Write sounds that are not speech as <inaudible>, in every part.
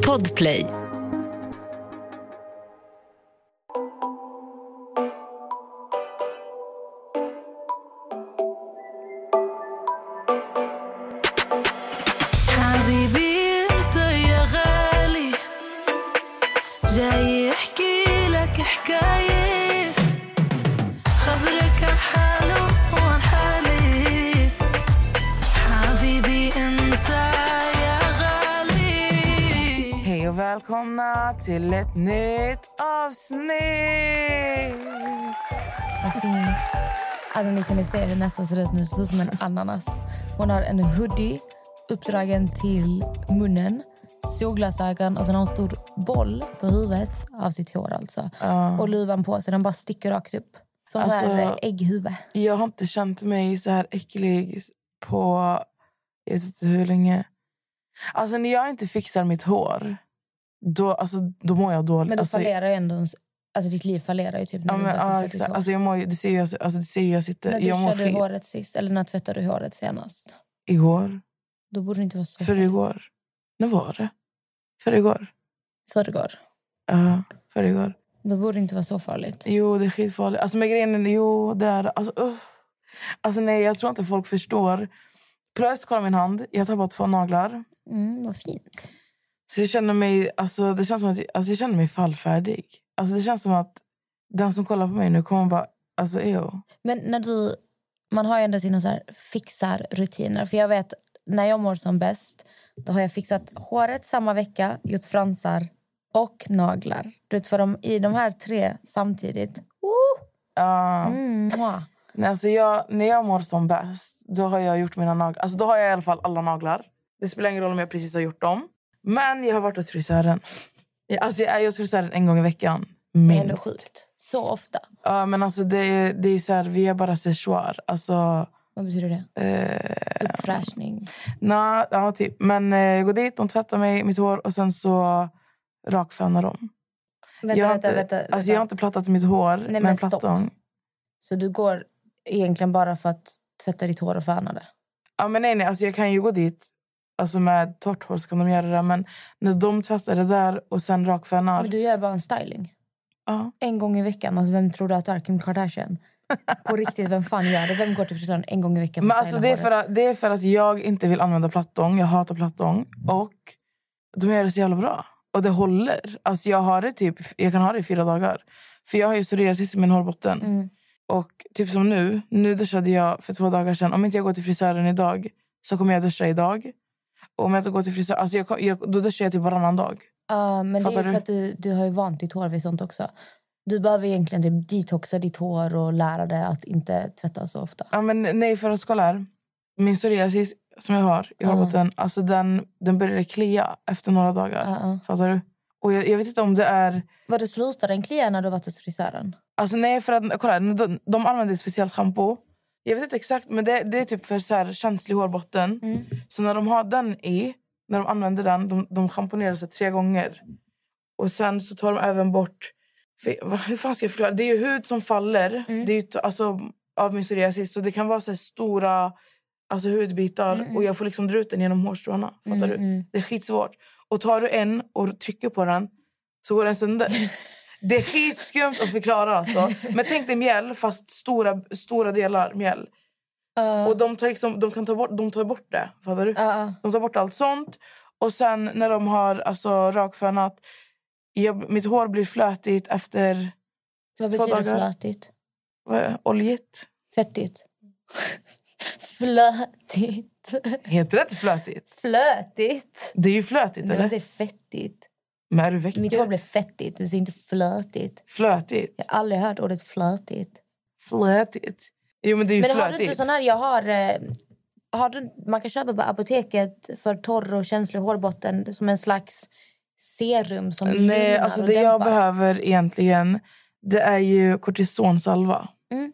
Podplay. Ett nytt avsnitt! Vad fint. Alltså, ni kunde se hur nästan ser ut nu. Ser ut som en ananas. Hon har en hoodie uppdragen till munnen, solglasögon och sen har hon en stor boll på huvudet av sitt hår. alltså. Och luvan på så den bara sticker rakt upp. Som Alltså- så här ägghuvud. Jag har inte känt mig så här äcklig på jag vet inte hur länge. Alltså när jag inte fixar mitt hår, då, alltså, då mår jag dåligt. Men då alltså, fallerar ju ändå... Alltså ditt liv fallerar ju typ när Ja, du men, har ja, exakt. Alltså, jag mår, du ser ju alltså, du ser jag sitter... när duschade du skit. håret sist? Eller när tvättade du håret senast? Igår. Då borde det inte vara så För igår. När var det? För igår. Förrgår. Ja, för igår. Då borde det inte vara så farligt. Jo, det är skitfarligt. Alltså med grejen är, jo, det är alltså, uh. alltså nej, jag tror inte folk förstår. Plötsligt kolla min hand. Jag har tappat två naglar. Mm, vad fint. Så jag känner mig, alltså, det känns som att alltså, jag känner mig fallfärdig. Alltså, det känns som att den som kollar på mig nu kommer bara... Alltså, ew. Men när du, man har ju ändå sina så här fixar-rutiner. För jag vet, när jag mår som bäst då har jag fixat håret samma vecka, gjort fransar och naglar. Du vet, för de, I de här tre samtidigt. Ja. Mm. Nej, alltså, jag, när jag mår som bäst, då har jag gjort mina naglar. Alltså, då har jag i alla fall alla naglar. Det spelar ingen roll om jag precis har gjort dem. Men jag har varit hos frisören. Alltså, jag är hos frisören en gång i veckan. Det är ändå Minst. sjukt. Så ofta. Ja, men alltså det det är så här, vi är bara séchoir. Alltså, Vad betyder det? eh, Uppfräschning. na, ja, typ. Men eh, jag går dit, de tvättar mig, mitt hår och sen så rakfönar de. Vänta, jag, har vänta, inte, vänta, vänta. Alltså, jag har inte plattat mitt hår Nej, med men en stopp. plattång. Så du går egentligen bara för att tvätta ditt hår och föna det? Ja, men nej, nej, alltså jag kan ju gå dit alltså med torrt hår kan de göra det. Men när de tvättar det där och sen rakfönar... Men du gör bara en styling. Ja. En gång i veckan. Alltså, vem tror du att du är? Kim Kardashian? <laughs> På riktigt, vem fan gör det? Vem går till frisören en gång i veckan Men alltså, det, är för att, det är för att jag inte vill använda plattång. Jag hatar plattång. Och de gör det så jävla bra. Och det håller. Alltså jag, har det typ, jag kan ha det i fyra dagar. För jag har ju psoriasis i min hårbotten. Mm. Och typ som nu, nu duschade jag för två dagar sedan. Om inte jag går till frisören idag så kommer jag duscha idag. Om jag inte går till frisören, alltså jag, jag, då duschar jag typ varannan dag. Ja, men det Fattar är du? för att du, du har ju vant ditt hår vid sånt också. Du behöver egentligen typ detoxa ditt hår och lära dig att inte tvätta så ofta. Ja, men nej, för att kolla här. Min psoriasis som jag har i hårbotten, alltså den, den började klia efter några dagar. Ja. Fattar du? Och jag, jag vet inte om det är... Var du slutade den klia när du var hos frisören? Alltså nej, för att kolla, de, de använder ett speciellt schampo. Jag vet inte exakt, men det, det är typ för så här, känslig hårbotten. Mm. Så när de har den i, när de använder den, de, de schamponerar sig tre gånger. Och sen så tar de även bort... För, hur fan ska jag förklara? Det är ju hud som faller Mm. det är ju, alltså, av min psoriasis. Så det kan vara så stora alltså, hudbitar. Och jag får liksom dra ut den genom hårstråna. Fattar du? mm. Det är skitsvårt. Och tar du en och trycker på den så går den sönder. <laughs> Det är skitskumt att förklara. Alltså. Men tänk dig mjäll, fast stora, stora delar mjäll. Och de, tar liksom, de kan ta bort, de tar bort det. Fattar du? Ja. De tar bort allt sånt. Och sen när de har alltså, rakfönat... Jag, mitt hår blir flötigt efter... Vad Två betyder dagar. flötigt? Vad är det? Oljigt? Fettigt. Flötigt. Heter det inte flötigt? Flötigt. Det är ju flötigt, eller? säger fettigt. Men är du väcker? Mitt hår blir fettigt, du säger inte flötigt. Flötigt? Jag har aldrig hört ordet flötigt. Flötigt? Jo, men det är ju Men har du flötigt. inte sån här, jag har... eh, har du, man kan köpa på apoteket för torr och känslig hårbotten som en slags serum som Nej, alltså det jag behöver egentligen det är ju kortisonsalva. Mm.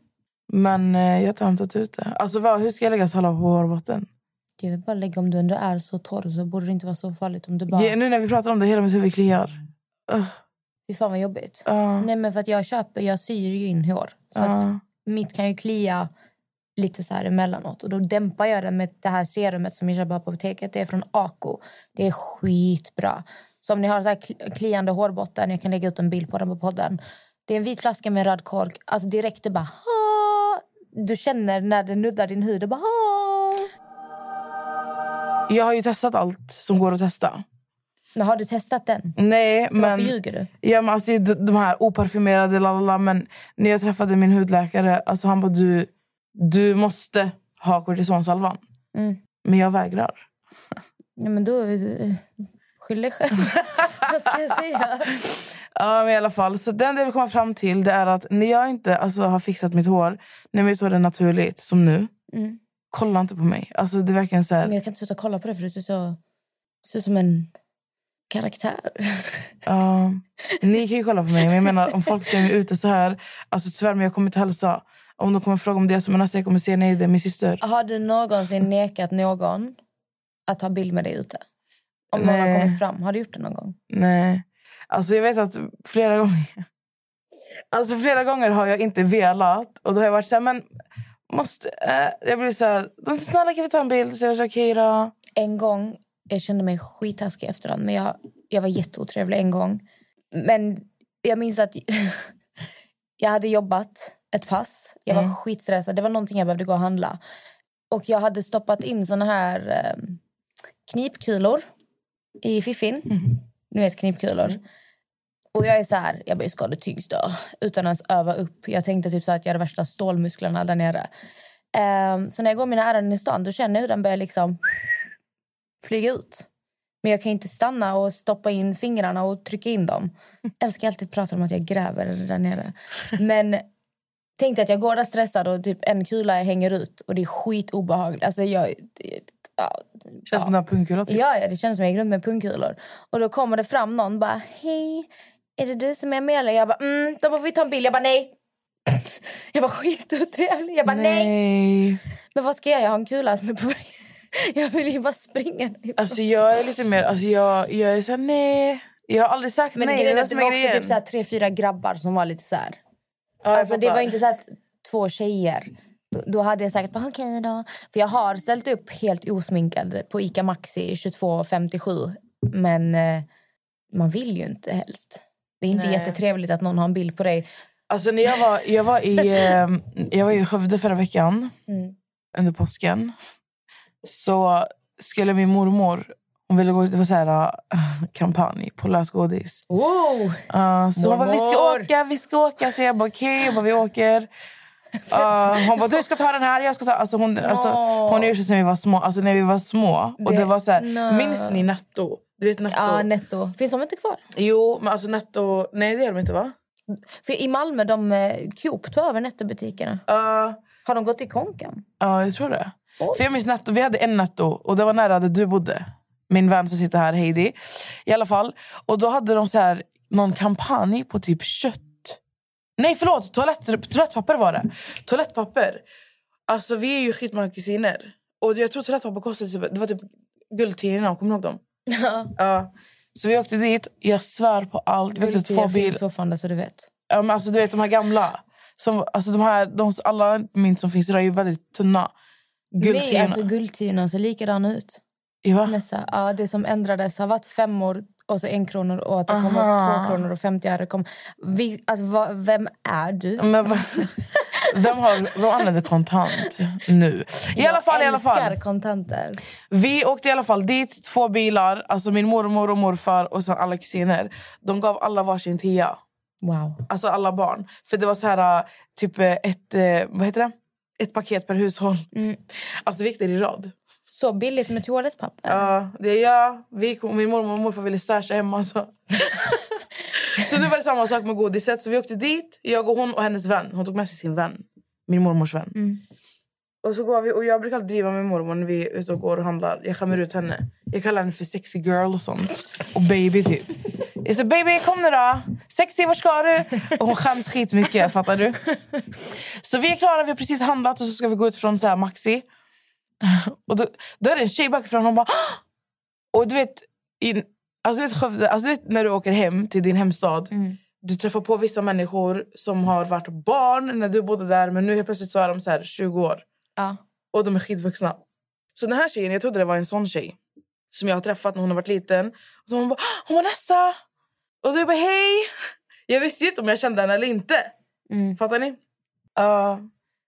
Men eh, jag har inte hämtat ut det. Alltså, vad, hur ska jag lägga salva på hårbotten? Jag vill bara lägga om du ändå är så torr så borde det inte vara så farligt om du bara... Ge, nu när vi pratar om det, hela mitt huvud kliar. Uh, Fy fan vad jobbigt. uh, Nej men för att jag köper, jag syr ju in hår. Så uh. att mitt kan ju klia lite så här emellanåt. Och då dämpar jag den med det här serumet som jag köper på apoteket. Det är från Ako. Det är skitbra. Så om ni har så här kli- kliande hårbotten, jag kan lägga ut en bild på den på podden. Det är en vit flaska med röd kork. Alltså direkt det bara! Du känner när det nuddar din hud, det bara! Jag har ju testat allt som går att testa. Men har du testat den? Nej, Så men... varför ljuger du? Ja, men alltså, de, här oparfumerade, lalala, men när jag träffade min hudläkare, alltså han bara du, du måste ha kortisonsalvan. Mm. Men jag vägrar. <laughs> Ja, men då är du skyll dig själv. <laughs> Vad ska jag säga? <laughs> Ja, men i alla fall. Så den det vi kommer fram till det är att när jag inte alltså, har fixat mitt hår, när mitt hår är naturligt, som nu, Mm. Kolla inte på mig. Alltså, det är verkligen så här, Men jag kan inte sluta kolla på det för du ser så... Ser som en karaktär. ja, ni kan ju kolla på mig, men jag menar om folk ser mig ute så här, alltså tyvärr men jag kommer inte hälsa. Om de kommer fråga om det som en jag kommer säga nej, det är min syster. Har du någonsin nekat någon att ta bild med dig ute? Om någon har Nej. kommit fram. Har du gjort det någon gång? Nej. Alltså jag vet att flera gånger... Alltså flera gånger har jag inte velat. Och då har jag varit så här, men måste... Eh, jag blir så här, de säger, snälla kan vi ta en bild? Så jag var okej då. En gång, jag kände mig skittaskig efterhand, men jag, jag var jätteotrevlig en gång. Men jag minns att <laughs> jag hade jobbat ett pass. Jag var skitstressad. Det var någonting jag behövde gå och handla. Och jag hade stoppat in såna här eh, knipkulor i fiffin. Ni vet knipkulor. Och jag är så här, jag bara, jag ska ha det tyngsta utan att ens öva upp. Jag tänkte typ så att jag hade värsta stålmusklerna där nere. Ehm, så när jag går mina ärenden i stan då känner jag hur den börjar liksom flyga ut. Men jag kan inte stanna och stoppa in fingrarna och trycka in dem. Jag älskar alltid prata om att jag gräver där nere. Men tänkte att jag går där stressad och typ en kula hänger ut och det är skitobehagligt. Alltså jag... det- Ja, Känns som den här pungkula typ. Ja, ja, det känns som jag gick runt med pungkulor. Och då kommer det fram någon bara, hej, är det du som är Amelia? Jag bara, mm, då får vi ta en bild. Jag bara, nej. <laughs> Jag var skitotrevlig. Jag bara, nej. Nej. Men vad ska jag göra? Jag har en kula som är på väg. <laughs> Jag vill ju bara springa. Alltså jag är lite mer... Alltså jag, jag är så här, nej. Jag har aldrig sagt Men nej. grejen det det det var också typ så här, tre, fyra grabbar som var lite så här. Ja, Alltså det var inte så att två tjejer. Då, då hade jag sagt okej då. För jag har ställt upp helt osminkad på Ica Maxi 22.57. Men eh, man vill ju inte helst. Det är inte Nej. jättetrevligt att någon har en bild på dig. Alltså när jag var, jag var, i, eh, jag var i Skövde förra veckan Mm. under påsken. Så skulle min mormor... Hon ville gå ut, det var så här, äh, kampanj på lösgodis. Wow! Uh, så hon bara, vi ska Mormor! åka, vi ska åka. Så jag bara, okej, jag bara, vi åker. Uh, <laughs> hon bara, du ska ta den här, jag ska ta... Alltså hon, alltså, Åh. hon gör så sen vi var små. Alltså när vi var små. Och Det- det var så här, nej. minns ni Netto? Du vet Netto? Ja, netto. Finns de inte kvar? Jo, men alltså Netto... Nej, det gör de inte va? För i Malmö, de eh, Coop tog över nettobutikerna. Uh, Har de gått i konken? Ja, jag tror det. Oj. För jag minns netto, vi hade en netto och det var nära där du bodde. Min vän som sitter här, Heidi. I alla fall. Och då hade de så här, någon kampanj på typ kött. Nej förlåt, toalett, toalettpapper var det. Toalettpapper. Alltså vi är ju skitmånga kusiner. Och jag tror toalettpapper kostade typ, det var typ guldtiorna, kommer du ihåg dem? Ja. Ja. Så vi åkte dit, jag svär på allt. Vi åkte två bil. finns fortfarande så du vet. Ja, men alltså, du vet de här gamla. Som, alltså, de här, de, alla mynt som finns idag är ju väldigt tunna. Nej, Guldtiorna. alltså guldtiorna ser likadana ut. Ja. Nessa, ja, det som ändrades har varit femmor och så en kronor och att det kommer Aha. två kronor och 50 öre. Kom. Vi, alltså, vad, vem är du? Men <laughs> vem, har, vem använder kontant nu? I alla fall, i alla fall. Jag kontanter. Vi åkte i alla fall dit, två bilar. Alltså min mormor och morfar och sen alla kusiner. De gav alla varsin tia. Wow. Alltså alla barn. För det var så här, typ eh, ett, eh, vad heter det? Ett paket per hushåll. Mm. Alltså vi gick där i rad. Så billigt med toalettpapper. Ja, det är jag. Vi, min mormor och morfar ville stasha hemma. Så. <laughs> så nu var det samma sak med godiset. Så vi åkte dit, jag och hon och hennes vän. Hon tog med sig sin vän. Min mormors vän. Mm. Och så går vi, och jag brukar alltid driva med mormor när vi är ute och går och handlar. Jag skämmer ut henne. Jag kallar henne för sexy girl och sånt. Och baby typ. Jag säger baby kom nu då. Sexy vart ska du? Och hon skäms skitmycket fattar du. Så vi är klara, vi har precis handlat och så ska vi gå ut från så här Maxi. Och då, då är det en tjej bakifrån hon bara! Och du vet, i, alltså du vet, Skövde, alltså du vet när du åker hem till din hemstad. Du träffar på vissa människor som har varit barn när du bodde där men nu helt plötsligt så är de så här 20 år. Ja. Och de är skitvuxna. Så den här tjejen, jag trodde det var en sån tjej som jag har träffat när hon har varit liten. Och så hon bara, "Ah, hon var Nessa! Och så jag bara, hej! Jag visste inte om jag kände henne eller inte. Mm. Fattar ni? Ja.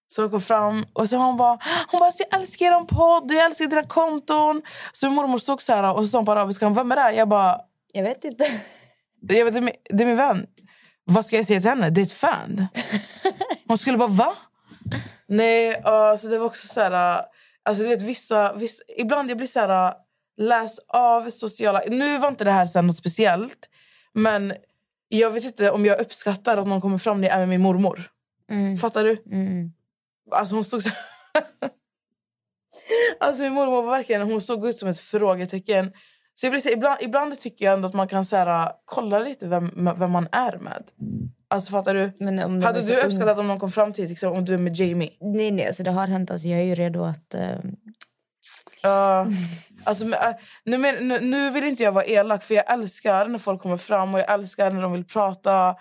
Så hon kom fram och så hon bara, hon bara, "Så jag älskar er podd, jag älskar dina konton. Så min mormor stod så här och så sa hon på arabiska, vem är det? Jag bara, Jag vet inte. jag vet, det är min- det är min vän. Vad ska jag säga till henne? Det är ett fan. <laughs> Hon skulle bara, va? Nej, alltså det var också så här... Alltså du vet, vissa, vissa, ibland jag blir så här... Läs av sociala... Nu var inte det här så här något speciellt. Men jag vet inte om jag uppskattar att någon kommer fram när jag är med min mormor. Mm. Fattar du? Mm. Alltså hon stod så... <laughs> alltså min mormor var verkligen, hon såg ut som ett frågetecken. Så jag blir så, ibland, ibland tycker jag ändå att man kan så här, kolla lite vem, vem man är med. Alltså fattar du? Men om de Hade du unga- uppskattat om någon kom fram till exempel om du är med Jamie? Nej, nej, alltså det har hänt. Alltså jag är ju redo att... eh, Ja. alltså, äh, nu, men, nu, nu vill inte jag vara elak, för jag älskar när folk kommer fram och jag älskar när de vill prata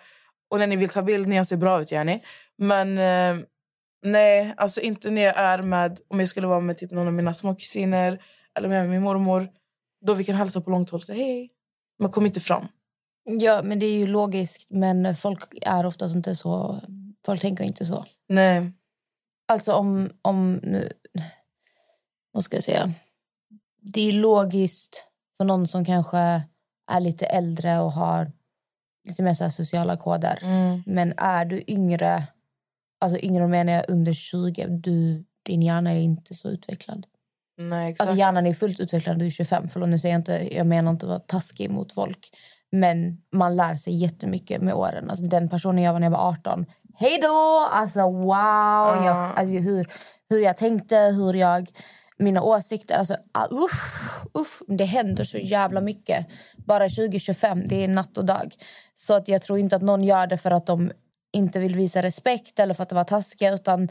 och när ni vill ta bild när jag ser bra ut, Jenny. Men eh, nej, alltså inte när jag är med, om jag skulle vara med typ någon av mina småkusiner eller med min mormor, då vi kan hälsa på långt håll och säga hej. Men kom inte fram. Ja, men det är ju logiskt. Men folk är oftast inte så... Folk tänker inte så. Nej. Alltså om... om nu, vad ska jag säga? Det är logiskt för någon som kanske är lite äldre och har lite mer så sociala koder. Mm. Men är du yngre, alltså yngre menar jag under 20, du, din hjärna är inte så utvecklad. Nej, exakt. Alltså hjärnan är fullt utvecklad när du är 25. Förlåt, nu säger jag, inte, jag menar inte att vara taskig mot folk. Men man lär sig jättemycket med åren. Alltså den personen jag var när jag var 18. Hej då! Alltså wow! Jag, alltså, hur, hur jag tänkte, hur jag... Mina åsikter. Alltså, ah, usch, usch, det händer så jävla mycket. Bara 2025, det är natt och dag. Så att jag tror inte att någon gör det för att de inte vill visa respekt eller för att det var taskiga. Utan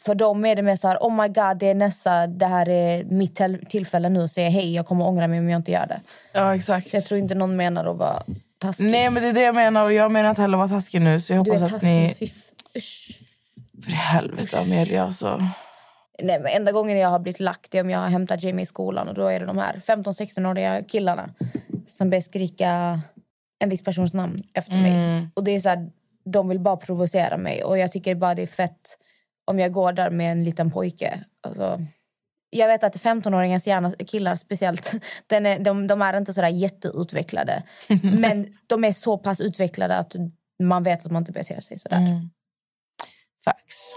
för dem är det mer så här, oh my god, det är Nessa, det här är mitt till- tillfälle nu att säga hej, jag kommer ångra mig om jag inte gör det. Ja, exakt. Så jag tror inte någon menar att vara taskig. Nej, men det är det jag menar. Och jag menar inte heller vara taskig nu. Så jag du hoppas är att taskig, ni... fy f- usch. För i helvete, Amelia. Alltså. Nej, men enda gången jag har blivit lagt är om jag har hämtat Jamie i skolan och då är det de här 15-16-åriga killarna som börjar skrika en viss persons namn efter mig. Och det är så här, de vill bara provocera mig och jag tycker bara det är fett om jag går där med en liten pojke. Alltså, jag vet att 15-åringars hjärna, killar speciellt, <laughs> den är, de, de är inte sådär jätteutvecklade. <laughs> men de är så pass utvecklade att man vet att man inte beter sig sådär. Facts.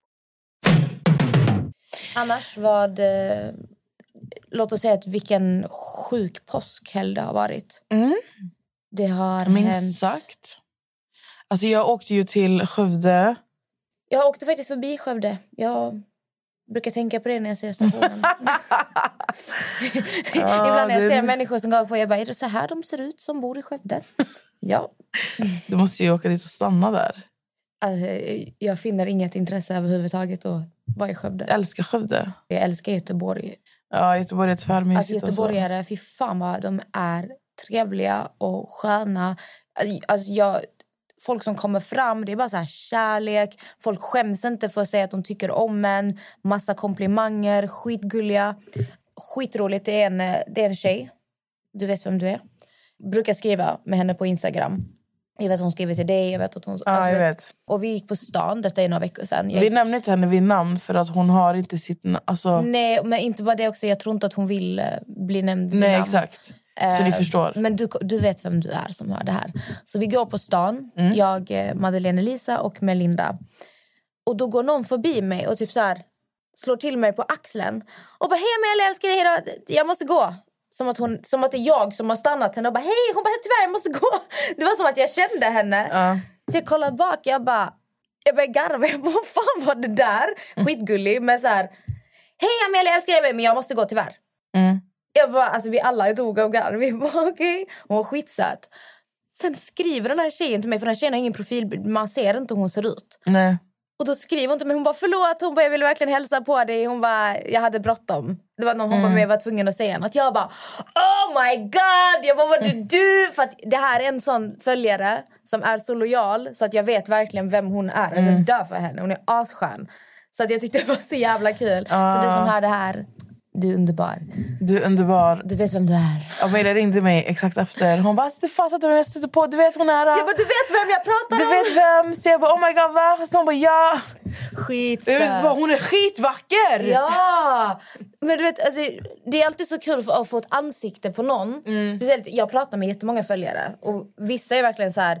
Annars vad... Eh, låt oss säga att vilken sjuk påskhelg det har varit. Det har hänt... Minst sagt. Alltså jag åkte ju till Skövde. Jag åkte faktiskt förbi Skövde. Jag brukar tänka på det när jag ser stationen. <laughs> <laughs> Ibland när jag det- ser människor som går på jag bara, är det så här de ser ut som bor i Skövde? <laughs> ja. Du måste ju åka dit och stanna där. Alltså, jag finner inget intresse överhuvudtaget att vara i Skövde. Jag älskar Skövde. Jag älskar Göteborg. Ja, Göteborg är tvärmysigt. Alltså göteborgare, fy fan vad de är trevliga och sköna. Alltså jag, folk som kommer fram, det är bara så här kärlek. Folk skäms inte för att säga att de tycker om en. Massa komplimanger, skitgulliga. Skitroligt. Det är en, det är en tjej, du vet vem du är. Brukar skriva med henne på Instagram. Jag vet att hon skriver till dig. Jag vet att hon, Ja, alltså, jag vet. Och vi gick på stan, detta är några veckor sedan. Vi gick- nämner inte henne vid namn för att hon har inte sitt... Alltså, Nej, men inte bara det också. Jag tror inte att hon vill eh, bli nämnd vid nej, namn. exakt. Så ni Eh, förstår. Men du, du vet vem du är som hör det här. Så vi går på stan, Mm. jag, eh, Madeleine Elisa och Melinda. Och då går någon förbi mig och typ så här, slår till mig på axeln. Och bara, hej Amelia, jag älskar dig, jag måste gå. Som att, hon, som att det är jag som har stannat henne och bara, hej, hon bara, tyvärr jag måste gå. <laughs> Det var som att jag kände henne. Ja. Så jag kollar bak, jag bara, Jag började garva. <laughs> Jag bara, vad fan var det där? Skitgullig. Men så här, hej Amelia, jag älskar dig men jag måste gå tyvärr. Mm. Jag bara, alltså vi alla dog av garv. Vi bara <laughs> okej. Hon var skitsöt. Sen skriver den här tjejen till mig, för den här tjejen har ingen profilbild. Man ser inte hur hon ser ut. Nej. Och då skriver hon till mig, hon bara förlåt, hon bara, jag ville verkligen hälsa på dig. Hon bara, jag hade bråttom. Det var någon hon bara, men jag var tvungen att säga något. Jag bara, oh my god! Jag bara, var det du? För att det här är en sån följare som är så lojal så att jag vet verkligen vem hon är. Alltså, Jag dör för henne, hon är asskön. Så att jag tyckte det var så jävla kul. Så du som hör det här, du är underbar. Du är underbar. Du vet vem du är. Amelia ringde mig exakt efter. Hon bara, alltså, du fattar inte vem jag stötte på. Du vet hon är... Jag bara, du vet vem jag pratar du om? vet vem? Så jag bara, oh my god va? Så hon bara, ja. Jag visste bara, hon är skitvacker. Ja! Men du vet, alltså, det är alltid så kul att få ett ansikte på någon. Speciellt, jag pratar med jättemånga följare. Och Vissa är verkligen så här...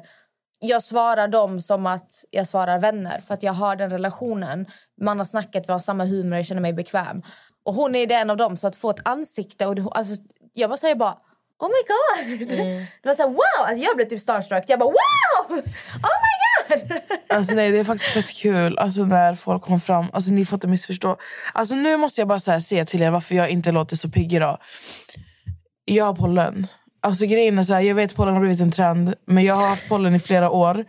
Jag svarar dem som att jag svarar vänner. För att jag har den relationen. Man har snackat, vi har samma humor, jag känner mig bekväm. Och hon är en av dem. Så att få ett ansikte... Och det, alltså, jag var så här bara... Oh my god! Det var så här, wow! Alltså, jag blev typ starstruck. Jag bara wow! Oh my god! Alltså nej, det är faktiskt fett kul alltså, när folk kommer fram. Alltså ni får inte missförstå. Alltså nu måste jag bara så här, säga till er varför jag inte låter så pigg idag. Jag har pollen. Alltså grejen är så här, jag vet pollen har blivit en trend. Men jag har haft pollen i flera år.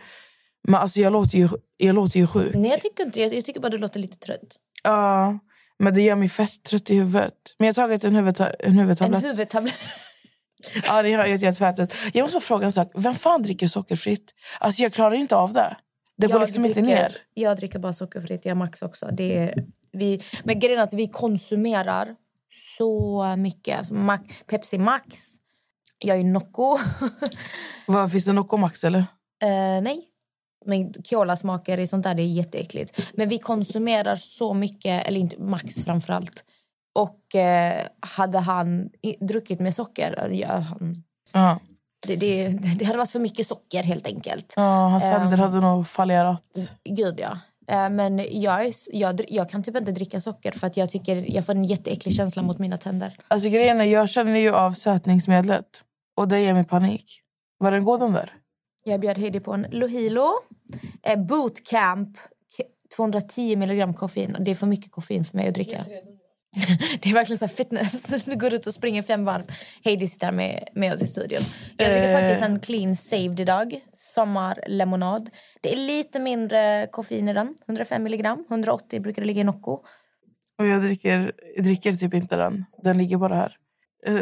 Men alltså jag låter ju, jag låter ju sjuk. Nej, jag tycker inte det. Jag tycker bara du låter lite trött. Ja, men det gör mig fett trött i huvudet. Men jag har tagit en, huvudta- en En huvudtablett. huvudtablett. <laughs> Ja, det har fett ut. Jag måste bara fråga en sak. Vem fan dricker sockerfritt? Alltså jag klarar inte av det. Det går Jag liksom inte dricker- ner. Jag dricker bara sockerfritt. Jag Max också. Det är, vi, men grejen är att vi konsumerar så mycket. Alltså Max, Pepsi Max. Jag är Nocco. <laughs> Vad, finns det Nocco Max eller? Eh, nej. Men kolasmaker i sånt där det är jätteäckligt. Men vi konsumerar så mycket, eller inte Max framförallt. Och eh, hade han druckit med socker, ja, han, Ja. det, det, <laughs> det hade varit för mycket socker helt enkelt. Ja, hans tänder hade nog fallerat. Gud, ja. Eh, Men jag, är, jag, jag kan typ inte dricka socker för att jag tycker jag får en jätteäcklig känsla mot mina tänder. Alltså grejen är, jag känner ju av sötningsmedlet. Och det ger mig panik. Var den god den där? Jag bjöd Heidi på en Lohilo. Eh, bootcamp. K- 210 milligram koffein. Det är för mycket koffein för mig att dricka. <laughs> Det är verkligen så fitness. <laughs> Du går ut och springer fem varv. Heidi sitter här med, med oss i studion. Jag dricker Eh. faktiskt en clean saved idag. Sommarlemonad. Det är lite mindre koffein i den. 105 milligram. 180 brukar det ligga i Nocco. Och jag dricker, jag dricker typ inte den. Den ligger bara här.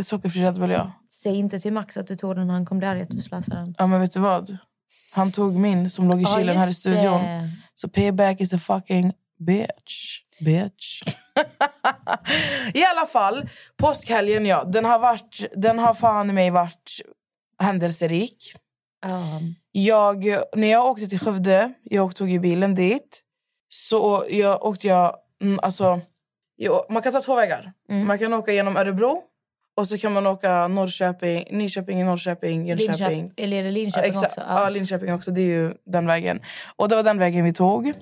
Sockerfri Red Bull, ja. Säg inte till Max att du tog den när han kom där att du slösade den. Ja, men vet du vad? Han tog min som låg i Ja, kylen här i studion. det. Så payback is a fucking bitch. Bitch. <laughs> I alla fall, påskhelgen ja. Den har, varit, den har fan i mig varit händelserik. Ja. Jag, när jag åkte till Skövde, jag tog ju bilen dit. Så jag åkte jag, mm, alltså, jag, man kan ta två vägar. Man kan åka genom Örebro och så kan man åka Norrköping, Nyköping, Norrköping, Jönköping. Linköping. Eller är det Linköping Exakt. också? Ja. Linköping också. Det är ju den vägen. Och det var den vägen vi tog.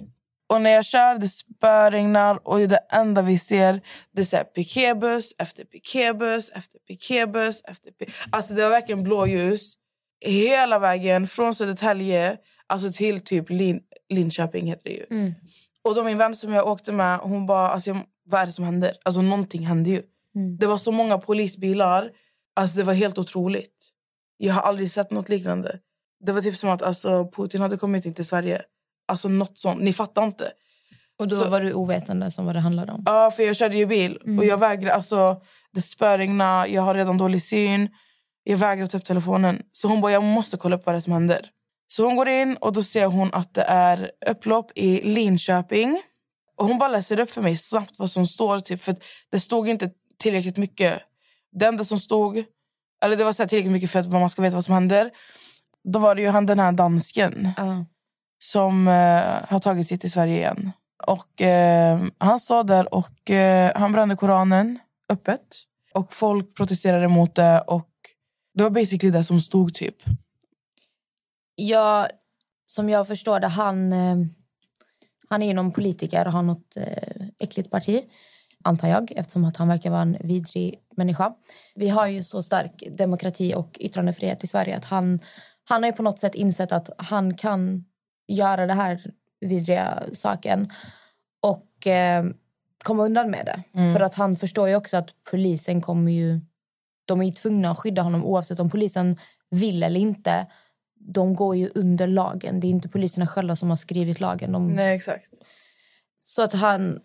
Och när jag kör, det spöregnar och det enda vi ser det är så här efter piketbuss efter piketbuss efter pi- Alltså det var verkligen blåljus hela vägen från Södertälje alltså till typ Lin- Linköping heter det ju. Mm. Och då min vän som jag åkte med, hon bara, alltså, vad är det som händer? Alltså någonting hände ju. Mm. Det var så många polisbilar. Alltså det var helt otroligt. Jag har aldrig sett något liknande. Det var typ som att alltså, Putin hade kommit in till Sverige. Alltså något sånt. Ni fattar inte. Och då Så- var du ovetande som vad det handlade om? Ja, för jag körde ju bil och jag vägrar, alltså det spöregnar, jag har redan dålig syn. Jag vägrar ta upp telefonen. Så hon bara, jag måste kolla upp vad det som händer. Så hon går in och då ser hon att det är upplopp i Linköping. Och hon bara läser upp för mig snabbt vad som står. Typ, för det stod inte tillräckligt mycket. Det enda som stod, eller det var så tillräckligt mycket för att man ska veta vad som händer. Då var det ju han den här dansken Ja. som eh, har tagit sig till Sverige igen. Och eh, Han stod där och eh, han brände Koranen öppet. Och Folk protesterade mot det. Och Det var basically det som stod. typ. Jag, som jag förstår det, han, eh, han är ju någon politiker och har något eh, äckligt parti. Antar jag, eftersom att han verkar vara en vidrig människa. Vi har ju så stark demokrati och yttrandefrihet i Sverige att han, han har ju på något sätt insett att han kan göra det här vidriga saken och eh, komma undan med det. För att han förstår ju också att polisen kommer ju... De är ju tvungna att skydda honom oavsett om polisen vill eller inte. De går ju under lagen. Det är inte poliserna själva som har skrivit lagen. De, Nej, exakt. så att han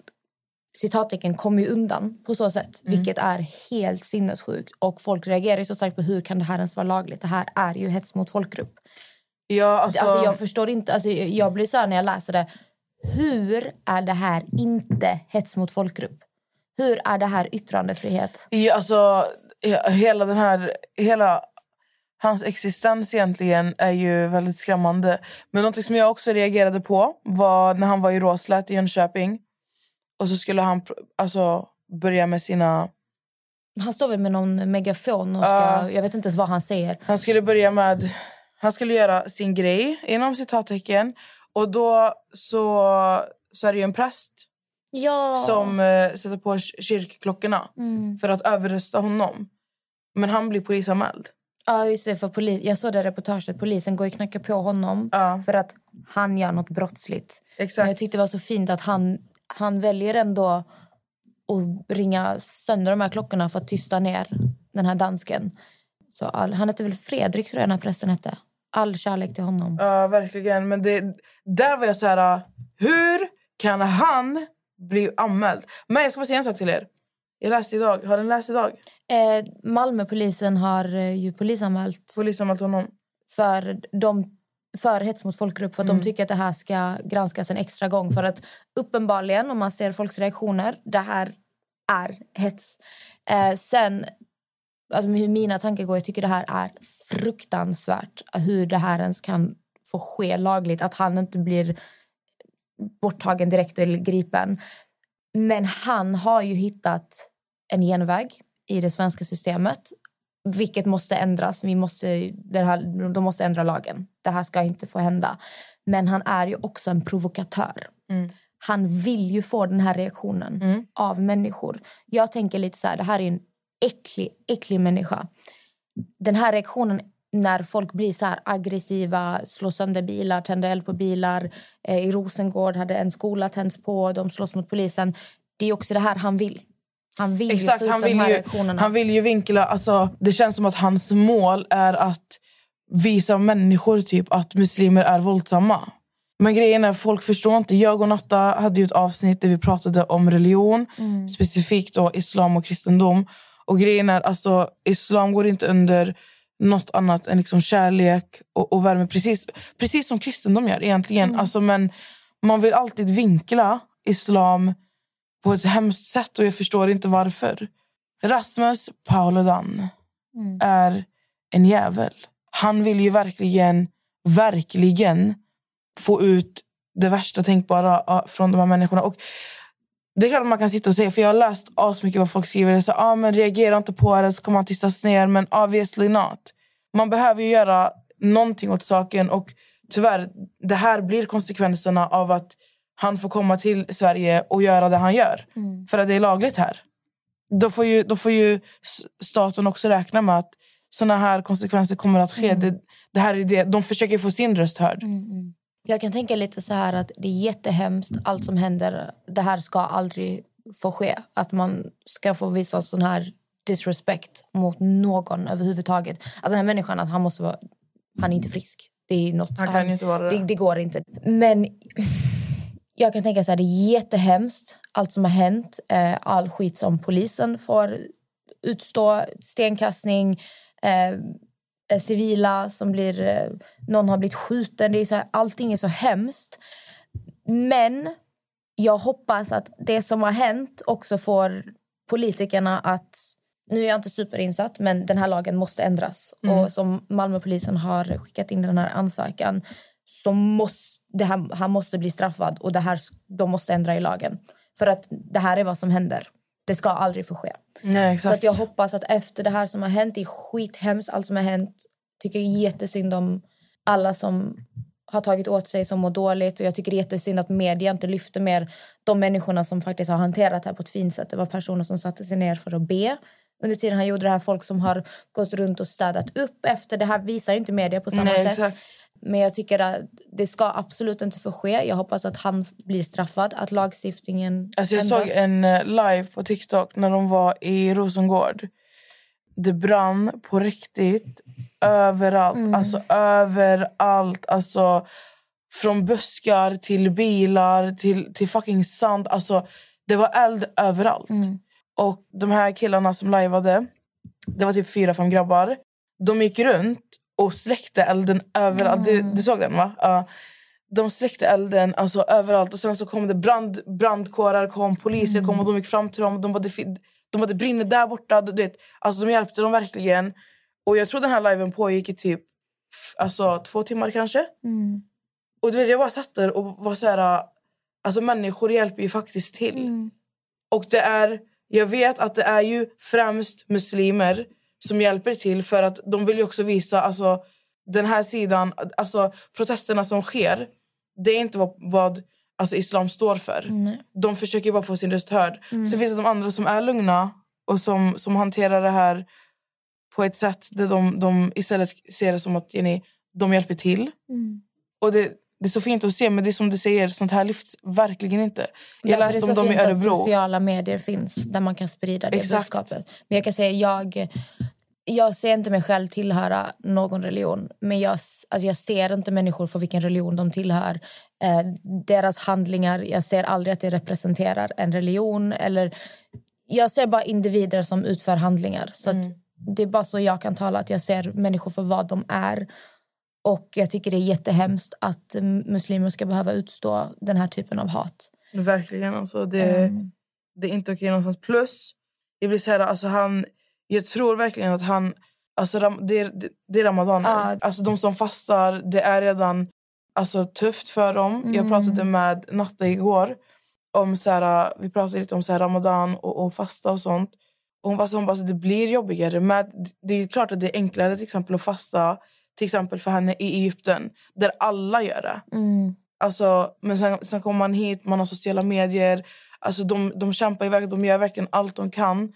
citattecken kommer ju undan på så sätt, vilket är helt sinnessjukt. Och folk reagerar så starkt på hur kan det här ens vara lagligt? Det här är ju hets mot folkgrupp. Ja, alltså, Alltså, jag förstår inte, alltså, jag blir så här när jag läser det. Hur är det här inte hets mot folkgrupp? Hur är det här yttrandefrihet? Ja, alltså, he- hela den här... Hela hans existens egentligen är ju väldigt skrämmande. Men något som jag också reagerade på var när han var i Råslätt i Jönköping. Och så skulle han alltså, börja med sina... Han står väl med någon megafon och ska, Ja. jag vet inte ens vad han säger. Han skulle börja med... Han skulle göra sin grej, inom citattecken. Och då så, så är det ju en präst Ja. som eh, sätter på kyrkklockorna Mm. för att överrösta honom. Men han blir polisanmäld. Ja, just det, för polis, jag såg det reportaget. Polisen går och knackar på honom Ja. för att han gör något brottsligt. Men Exakt. jag tyckte det var så fint att han, han väljer ändå att ringa sönder de här klockorna för att tysta ner den här dansken. Så all, han hette väl Fredrik, tror jag den här prästen hette. All kärlek till honom. Ja, verkligen. Men det, där var jag så här... Hur kan han bli anmäld? Men jag ska bara säga en sak till er. Jag läste idag. Har den läst idag? Eh, Malmöpolisen har eh, ju polisanmält Polisanmält honom. för, de, för hets mot folkgrupp för att de tycker att det här ska granskas en extra gång. För att uppenbarligen, om man ser folks reaktioner, det här är hets. Eh, sen, alltså hur mina tankar går, jag tycker det här är fruktansvärt. Hur det här ens kan få ske lagligt. Att han inte blir borttagen direkt eller gripen. Men han har ju hittat en genväg i det svenska systemet vilket måste ändras. Vi måste, det här, de måste ändra lagen. Det här ska inte få hända. Men han är ju också en provokatör. Han vill ju få den här reaktionen av människor. Jag tänker lite så här, det här är en äcklig, äcklig människa. Den här reaktionen när folk blir så här aggressiva, slår sönder bilar, tänder eld på bilar. Eh, I Rosengård hade en skola tänts på, de slåss mot polisen. Det är också det här han vill. Han vill ju Exakt, få ut han de vill, här ju, reaktionerna. han vill ju vinkla... Alltså, det känns som att hans mål är att visa människor typ att muslimer är våldsamma. Men grejen är, folk förstår inte. Jag och Natta hade ju ett avsnitt där vi pratade om religion. Specifikt då islam och kristendom. Och grejen är, alltså, islam går inte under något annat än liksom kärlek och, och värme. Precis, precis som kristendom gör egentligen. Alltså, men man vill alltid vinkla islam på ett hemskt sätt och jag förstår inte varför. Rasmus Paludan är en jävel. Han vill ju verkligen, verkligen få ut det värsta tänkbara ah, från de här människorna. Och det är klart man kan sitta och säga, för jag har läst asmycket vad folk skriver. Så, ah, men reagera inte på det så kommer han tystas ner. Men obviously not. Man behöver ju göra någonting åt saken. Och tyvärr, det här blir konsekvenserna av att han får komma till Sverige och göra det han gör. För att det är lagligt här. Då får ju, då får ju staten också räkna med att såna här konsekvenser kommer att ske. Det, det här är det. De försöker få sin röst hörd. Jag kan tänka lite så här att det är jättehemskt allt som händer. Det här ska aldrig få ske. Att man ska få visa sån här disrespect mot någon överhuvudtaget. Att den här människan, att han måste vara... Han är inte frisk. Det är något, Han kan ju inte vara det. det. Det går inte. Men jag kan tänka så här, det är jättehemskt allt som har hänt. Eh, all skit som polisen får utstå, stenkastning, eh, eh, civila som blir... Eh, någon har blivit skjuten. Det är så här, allting är så hemskt. Men jag hoppas att det som har hänt också får politikerna att... Nu är jag inte superinsatt, men den här lagen måste ändras. Och som Malmöpolisen har skickat in den här ansökan så måste det här, han måste bli straffad och det här, de måste ändra i lagen. För att det här är vad som händer. Det ska aldrig få ske. Nej, Så att jag hoppas att efter det här som har hänt, det är skithemskt allt som har hänt. Tycker jättesynd om alla som har tagit åt sig som mår dåligt och jag tycker det är jättesynd att media inte lyfter mer de människorna som faktiskt har hanterat det här på ett fint sätt. Det var personer som satte sig ner för att be under tiden han gjorde det här. Folk som har gått runt och städat upp efter. Det här visar inte media på samma Nej, sätt. exakt. Men jag tycker att det ska absolut inte få ske. Jag hoppas att han blir straffad, att lagstiftningen Alltså jag ändras. såg en eh, live på TikTok när de var i Rosengård. Det brann på riktigt överallt. Mm. Alltså överallt. Alltså, från buskar till bilar till, till fucking sand. Alltså, det var eld överallt. Mm. Och de här killarna som lajvade, det var typ fyra, fem grabbar. De gick runt och släckte elden överallt. Du, du såg den va? Ja. de släckte elden alltså, överallt. Och sen så kom det brand, brandkårar, kom, poliser kom och de gick fram till dem. De bara, det, de bara, det brinner där borta. Du vet, alltså, de hjälpte dem verkligen. Och jag tror den här liven pågick i typ alltså, två timmar kanske. Mm. Och du vet, jag bara satt där och var så här... Alltså människor hjälper ju faktiskt till. Mm. Och det är, jag vet att det är ju främst muslimer som hjälper till för att de vill ju också visa alltså, den här sidan, alltså protesterna som sker. Det är inte vad, vad alltså, islam står för. Nej. De försöker bara få sin röst hörd. Mm. Sen finns det de andra som är lugna och som, som hanterar det här på ett sätt där de, de istället ser det som att Jenny, de hjälper till. Mm. Och det, det är så fint att se, men det är som du säger, sånt här lyfts verkligen inte. Jag är läste det om så dem i fint att Örebro. sociala medier finns där man kan sprida det Exakt. budskapet. Men jag kan säga, jag, jag ser inte mig själv tillhöra någon religion. Men jag, alltså jag ser inte människor för vilken religion de tillhör. Eh, deras handlingar, jag ser aldrig att det representerar en religion. Eller, jag ser bara individer som utför handlingar. Så att Det är bara så jag kan tala, att jag ser människor för vad de är. Och jag tycker det är jättehemskt att mm, muslimer ska behöva utstå den här typen av hat. Verkligen. Alltså, det, Mm. det är inte okej någonstans. Plus, det blir så här, alltså, han, jag tror verkligen att han... Alltså, det, är, det, är ramadan. Ja. Alltså, de som fastar, det är redan alltså, tufft för dem. Mm. Jag pratade med Natta igår. Om, så här, vi pratade lite om så här, ramadan och, och fasta och sånt. Och hon bara, så hon bara det blir jobbigare. Med, det är klart att det är enklare till exempel att fasta till exempel för henne i Egypten där alla gör det. Mm. Alltså, men sen, sen kommer man hit, man har sociala medier. Alltså, de, de kämpar iväg, de gör verkligen allt de kan.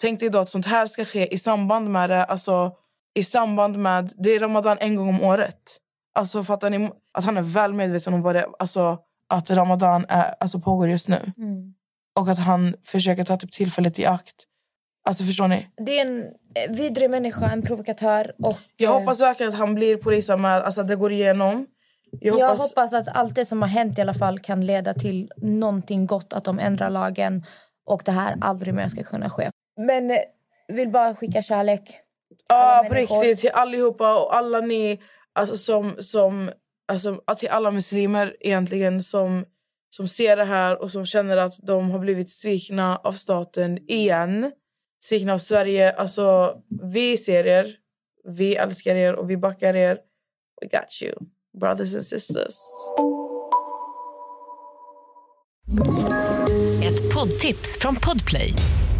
Tänk dig då att sånt här ska ske i samband med det. Alltså, I samband med... Det är Ramadan en gång om året. Alltså, fattar ni? Att han är väl medveten om vad det, alltså, att Ramadan är, alltså, pågår just nu. Mm. Och att han försöker ta typ tillfället i akt. Alltså, förstår ni? Det är en eh, vidrig människa, en provokatör. Och, Jag eh, hoppas verkligen att han blir polisanmäld, alltså att det går igenom. Jag jag hoppas, hoppas att allt det som har hänt i alla fall kan leda till någonting gott. Att de ändrar lagen och det här aldrig mer ska kunna ske. Men eh, vill bara skicka kärlek. Ja, på människor. riktigt. Till allihopa och alla ni alltså, som... som alltså, till alla muslimer egentligen som, som ser det här och som känner att de har blivit svikna av staten igen. Svikna av Sverige. Alltså, vi ser er, vi älskar er och vi backar er. We got you, brothers and sisters. Ett poddtips från Podplay.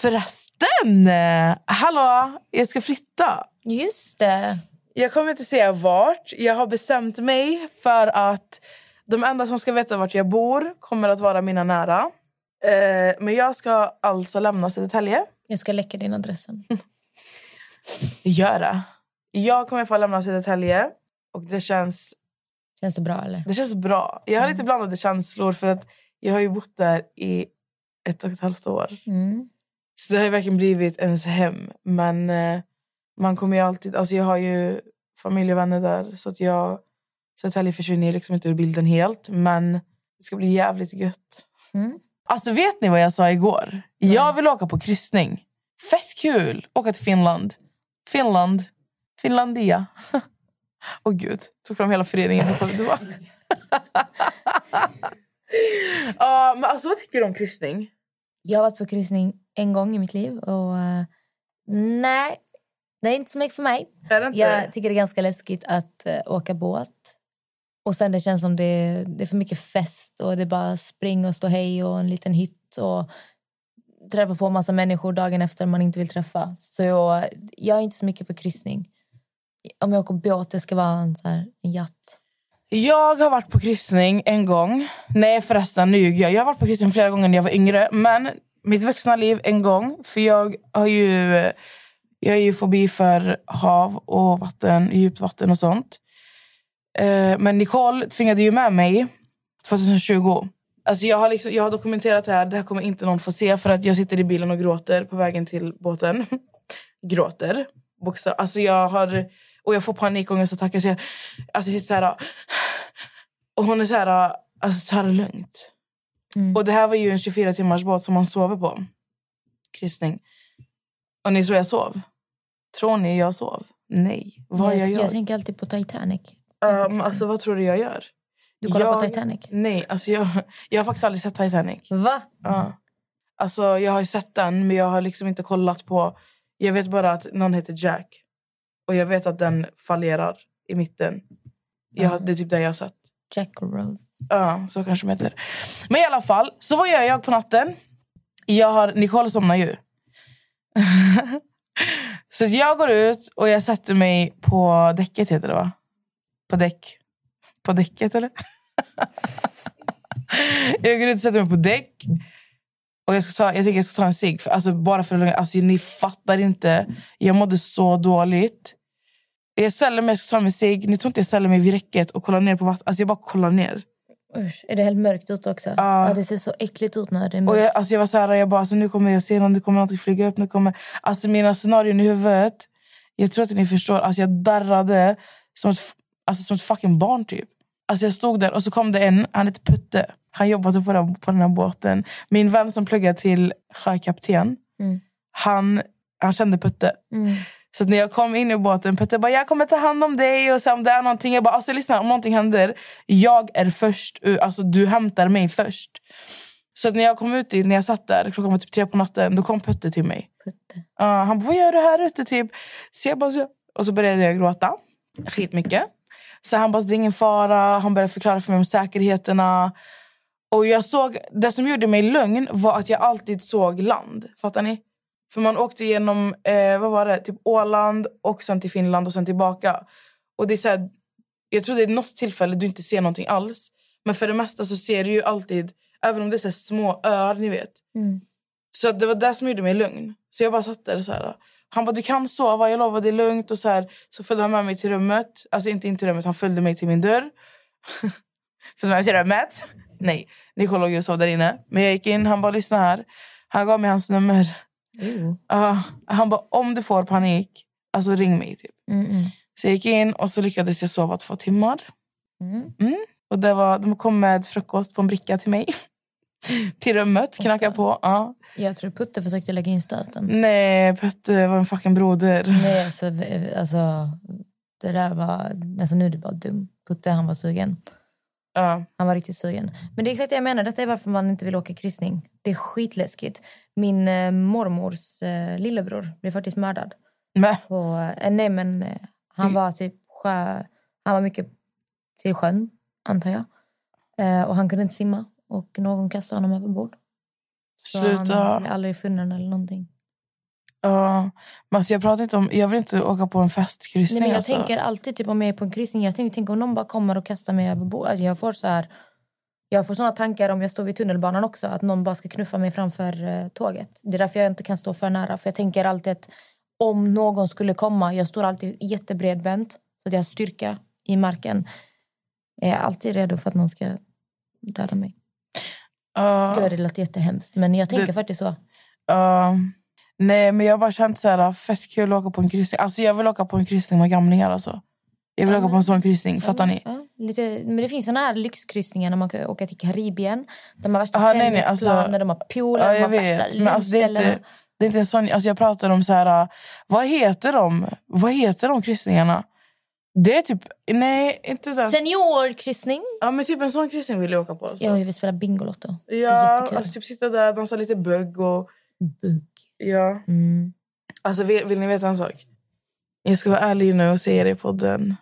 Förresten! Hallå, jag ska flytta. Just det. Jag kommer inte säga vart. Jag har bestämt mig för att de enda som ska veta vart jag bor kommer att vara mina nära. Eh, men jag ska alltså lämna Södertälje. Jag ska läcka din adressen. <laughs> Gör det. Jag kommer få lämna Södertälje och det känns, Känns det bra eller? det känns bra. Jag har lite blandade känslor för att jag har ju bott där i ett och ett halvt år. Mm. Så det har verkligen blivit ens hem. Men eh, man kommer ju alltid... Alltså jag har ju familj och vänner där. Så att jag... Södertälje försvinner liksom inte ur bilden helt. Men det ska bli jävligt gött. Mm. Alltså vet ni vad jag sa igår? Jag vill åka på kryssning. Fett kul! Åka till Finland. Finland. Finlandia. <laughs> Åh gud, tog fram hela föreningen. <laughs> Ja, men alltså vad tycker du om kryssning? Jag har varit på kryssning en gång i mitt liv. Och eh, Nej, Det är inte så mycket för mig. Jag tycker det är ganska läskigt att eh, åka båt. Och sen det känns som det, det är för mycket fest och det är bara spring och stå hej och en liten hytt och träffa på massa människor dagen efter man inte vill träffa. Så jag, jag är inte så mycket för kryssning. Om jag åker båt, det ska vara en, så här, en yacht. Jag har varit på kryssning en gång. Nej förresten, nu ljuger jag. Jag har varit på kryssning flera gånger när jag var yngre. Men mitt vuxna liv en gång. För jag har ju, jag har ju fobi för hav och vatten, djupt vatten och sånt. Eh, men Nicole tvingade ju med mig 2020. Alltså jag, har liksom, jag har dokumenterat det här. Det här kommer inte någon få se för att jag sitter i bilen och gråter på vägen till båten. <laughs> gråter. Bokstav. Alltså jag har... Och jag får panikångestattacker. Så jag, alltså jag sitter så här... Och hon är så här... Alltså ta det lugnt. Och det här var ju en 24 timmars båt som man sover på. Kryssning. Och ni tror jag sov? Tror ni jag sov? Nej. Vad jag, jag gör? jag tänker alltid på Titanic. Um, alltså vad tror du jag gör? Du kollar på jag, Titanic? Nej, alltså jag, jag har faktiskt aldrig sett Titanic. Va? Ja. Alltså jag har ju sett den men jag har liksom inte kollat på... Jag vet bara att någon heter Jack. Och jag vet att den fallerar i mitten. Jag, det är typ det jag sett. Jack Rose. Ja, så kanske de heter. Men i alla fall, så vad gör jag på natten? Jag har, Nicole somnar ju. <laughs> så jag går ut och jag sätter mig på däcket, heter det va? På däck. På däcket, eller? <laughs> jag går ut och sätter mig på däck. Och jag, ska ta, jag tänker jag ska ta en cigg. Alltså, bara för att alltså, Ni fattar inte. Jag mådde så dåligt. Jag ställer mig och ska ta en cigg. Ni tror inte jag ställer mig vid räcket och kollar ner på vattnet. Alltså, jag bara kollar ner. Usch, är det helt mörkt ute också? Ja. det ser så äckligt ut när det är Och mörkt. jag, alltså jag var så här, jag bara, alltså nu kommer jag se någon, det kommer något flyga upp. Nu kommer, alltså mina scenarion i huvudet. Jag tror att ni förstår. Alltså jag darrade som ett, alltså som ett fucking barn typ. Alltså jag stod där och så kom det en, han hette Putte. Han jobbade på den, på den här båten. Min vän som pluggade till sjökapten, Mm. han, han kände Putte. Mm. Så när jag kom in i båten, Putte bara, jag kommer ta hand om dig. Och så om det är någonting, jag bara, alltså lyssna, om någonting händer, jag är först. Alltså du hämtar mig först. Så när jag kom ut när jag satt där, klockan var typ tre på natten, då kom Putte till mig. Putte. Ja, han bara, vad gör du här ute? Typ. Så jag bara, så... Och så började jag gråta. Skitmycket. Så han bara, det är ingen fara. Han började förklara för mig om säkerheterna. Och jag såg, det som gjorde mig lugn var att jag alltid såg land. Fattar ni? För man åkte genom eh, vad var det? Typ Åland och sen till Finland och sen tillbaka. Och det är så här, jag tror det är något tillfälle du inte ser någonting alls. Men för det mesta så ser du ju alltid, även om det är så små öar, ni vet. Mm. Så det var det som gjorde mig lugn. Så jag bara satt där så här. Han bara, du kan sova, jag lovar det är lugnt. Och så, här, så följde han med mig till rummet. Alltså inte in till rummet, han följde mig till min dörr. <laughs> följde med mig till rummet. <laughs> Nej, Nicole låg ju och sov där inne. Men jag gick in, han bara, lyssna här. Han gav mig hans nummer. Ja, han bara, om du får panik, alltså ring mig. Typ. Mm, mm. Så jag gick in och så lyckades jag sova två timmar. Mm. Och det var, de kom med frukost på en bricka till mig. <laughs> till rummet, knackade på. Ja. Jag tror Putte försökte lägga in stöten. Nej, Petter var en fucking broder. Nej, alltså, alltså, det där var... Alltså, nu är du bara dum. Putte, han var sugen. Ja. Han var riktigt sugen. Men det är exakt det jag menar. Detta är varför man inte vill åka kryssning. Det är skitläskigt. Min eh, mormors eh, lillebror blev faktiskt mördad. På, eh, nej, men eh, han var typ sjö... Han var mycket till sjön, antar jag. Eh, och han kunde inte simma. Och någon kastade honom över bord. Så han sluta. blev aldrig funnen eller någonting. Ja. Men alltså, jag, pratar inte om, jag vill inte åka på en festkryssning. Nej, men jag alltså. tänker alltid typ om jag är på en kryssning. Jag tänker, tänk om någon bara kommer och kastar mig över bord. Alltså, jag får så här... Jag får såna tankar om jag står vid tunnelbanan också. Att någon bara ska knuffa mig framför eh, tåget. Det är därför jag inte kan stå för nära. För jag tänker alltid att om någon skulle komma. Jag står alltid jättebredbent. Så att jag har styrka i marken. Jag är alltid redo för att någon ska döda mig. Gud, det låter jättehemskt. Men jag tänker Det- faktiskt så. Ja. Nej, men jag har bara känt så här, fett kul att åka på en kryssning. Alltså, jag vill åka på en kryssning med gamlingar. Alltså. Jag vill åka på en sån kryssning. Fattar ni? Ja, lite, men det finns såna här lyxkryssningar när man kan åka till Karibien. De har värsta tennisplan, alltså- de har pooler, Ja, jag vet. Men alltså, det, är inte, det är inte en sån... Alltså, jag pratar om så här... Vad heter de? Vad heter de kryssningarna? Det är typ... Nej, inte det. Seniorkryssning. Ja, men typ en sån kryssning vill jag åka på. Alltså. Ja, jag vill spela Bingolotto. Ja, alltså typ sitta där, dansa lite bugg och... Bugg. Ja. Mm. Alltså vill, vill ni veta en sak? Jag ska vara ärlig nu och säga det i podden.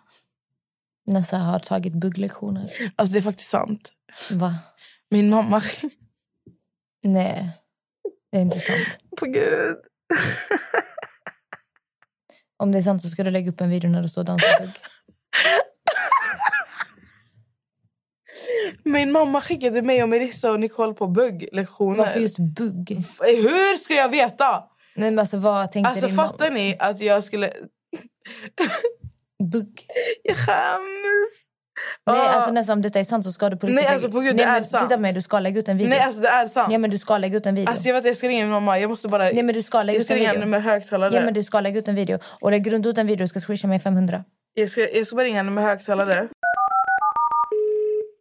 Nessa har tagit bugglektioner. Alltså det är faktiskt sant. Va? Min mamma... Nej, det är inte sant. På gud. Om det är sant så ska du lägga upp en video när du står och dansar bugg. <laughs> Min mamma skickade mig och Melissa och Nicole på bugglektioner. Varför just bugg? Hur ska jag veta? Nej, men alltså, vad tänkte Alltså din fattar mamma? ni att jag skulle... Bugg? <laughs> Jag skäms. Nej, Ah. alltså nästan om detta är sant så ska du på Nej, riktigt alltså, på gud, Nej, det är sant. Titta på mig, du ska lägga ut en video. Nej alltså det är sant. Ja men du ska lägga ut en video. Alltså jag vet jag ska ringa min mamma. Jag måste bara... Nej men du ska lägga jag ut en video. med högtalare. Ja men du ska lägga ut en video. Och lägger du inte ut en video ska swisha mig 500. jag, ska, jag ska bara ringa henne med högtalare.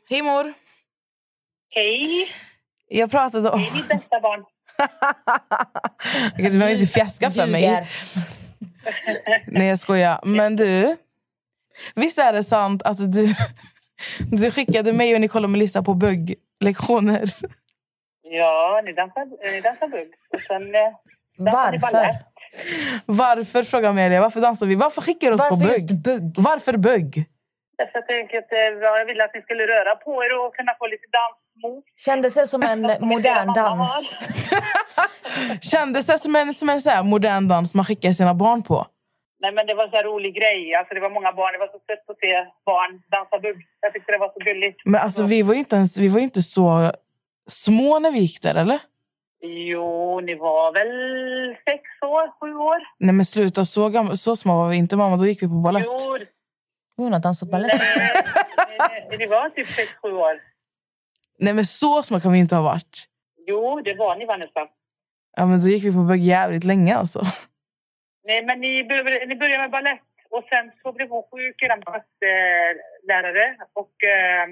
Hej mor. Hej, Jag pratade om... mitt bästa barn. <laughs> Du behöver inte fjäska för mig. <laughs> Nej jag skojar. Men du. Visst är det sant att du, <laughs> du skickade mig och Nicole och Melissa på bugglektioner? Ja, ni dansar, ni dansar bugg. Och sen eh, dansar ni Varför? Varför frågar Amelia? Varför dansar vi? Varför skickar du oss Varför på just bugg? bugg? Varför bugg? Därför jag tänker att jag ville att ni skulle röra på er och kunna få lite dansmove. Kändes det som en <laughs> modern dans? <laughs> <laughs> Kändes det som en, som en så här modern dans man skickar sina barn på? Nej, men det var en så här rolig grej. Alltså, det var många barn. Det var så sött att se barn dansa bugg. Jag tyckte det var så gulligt. Men alltså vi var ju inte, ens, vi var inte så små när vi gick där, eller? Jo, ni var väl sex år, sju år? Nej men sluta, så, gamla, så små var vi inte mamma. Då gick vi på balett. Jo, Hon har dansat balett. nej, nej, <laughs> ni var typ sex, sju år. Nej men så små kan vi inte ha varit. Jo, det var ni, Vanessa. Ja men då gick vi på bugg jävligt länge alltså. Nej, men ni började, ni började med ballett och sen så blev hon sjuk, er ballettlärare. Och, eh,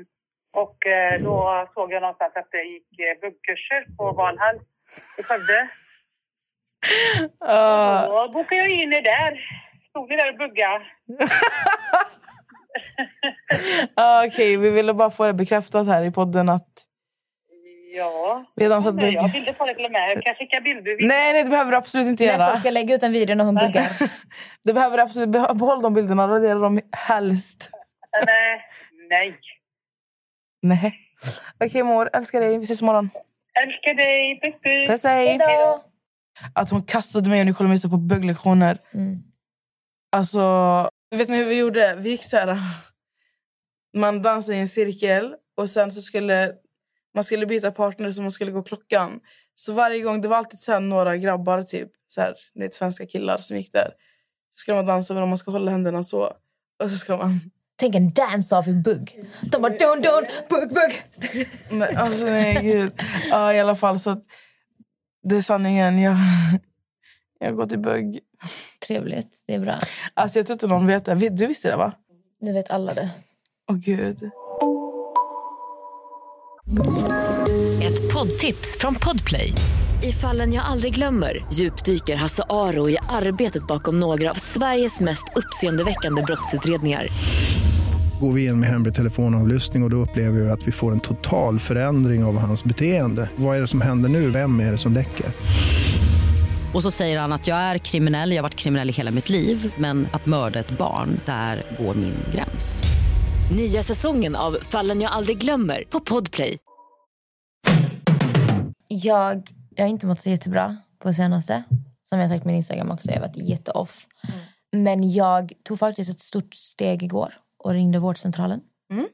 och eh, då såg jag någonstans att det gick eh, buggkurser på Valhall i Skövde. Uh, Då bokade jag in er där. Stod ni där och bugga. <laughs> uh, <laughs> Okej, vi ville bara få det bekräftat här i podden att Ja. vi har dansat Nej, jag har bugg. bilder på det till och med. Jag kan skicka bilder. Nej, nej det behöver du absolut inte Nästa göra. ska lägga ut en video när hon buggar. <laughs> Det behöver absolut, beh- behåll de bilderna, radera dem helst. Nej. Nej. Nej. Okej mor, älskar dig. Vi ses imorgon. Älskar dig. Puss, puss. Puss hej. Hejdå! Att hon kastade mig och Nicole Missa på bugglektioner. Mm. Alltså, vet ni hur vi gjorde? Vi gick så här. Man dansade i en cirkel och sen så skulle man skulle byta partner så man skulle gå klockan. Så varje gång, det var alltid så några grabbar, typ så här, vet, svenska killar som gick där. Så ska man dansa med dem, man ska hålla händerna så. Och så ska man... Tänk en dance-off i bugg. De bara dun dun, bugg bugg. Men, alltså, nej, gud. Ja, i alla fall så att det är sanningen. Jag, jag går till bugg. Trevligt, det är bra. Alltså jag tror inte någon vet det. Vet- Du visste det va? Nu vet alla det. Åh gud. Ett poddtips från Podplay. I fallen jag aldrig glömmer djupdyker Hasse Aro i arbetet bakom några av Sveriges mest uppseendeväckande brottsutredningar. Går vi in med hemlig telefonavlyssning och, och då upplever vi att vi får en total förändring av hans beteende. Vad är det som händer nu? Vem är det som läcker? Och så säger han att jag är kriminell, jag har varit kriminell i hela mitt liv men att mörda ett barn, där går min gräns. Nya säsongen av Fallen jag aldrig glömmer på Podplay. Jag, jag har inte mått så jättebra på det senaste. Som jag sagt på min Instagram också, jag har varit jätteoff. Men jag tog faktiskt ett stort steg igår och ringde vårdcentralen. Mm.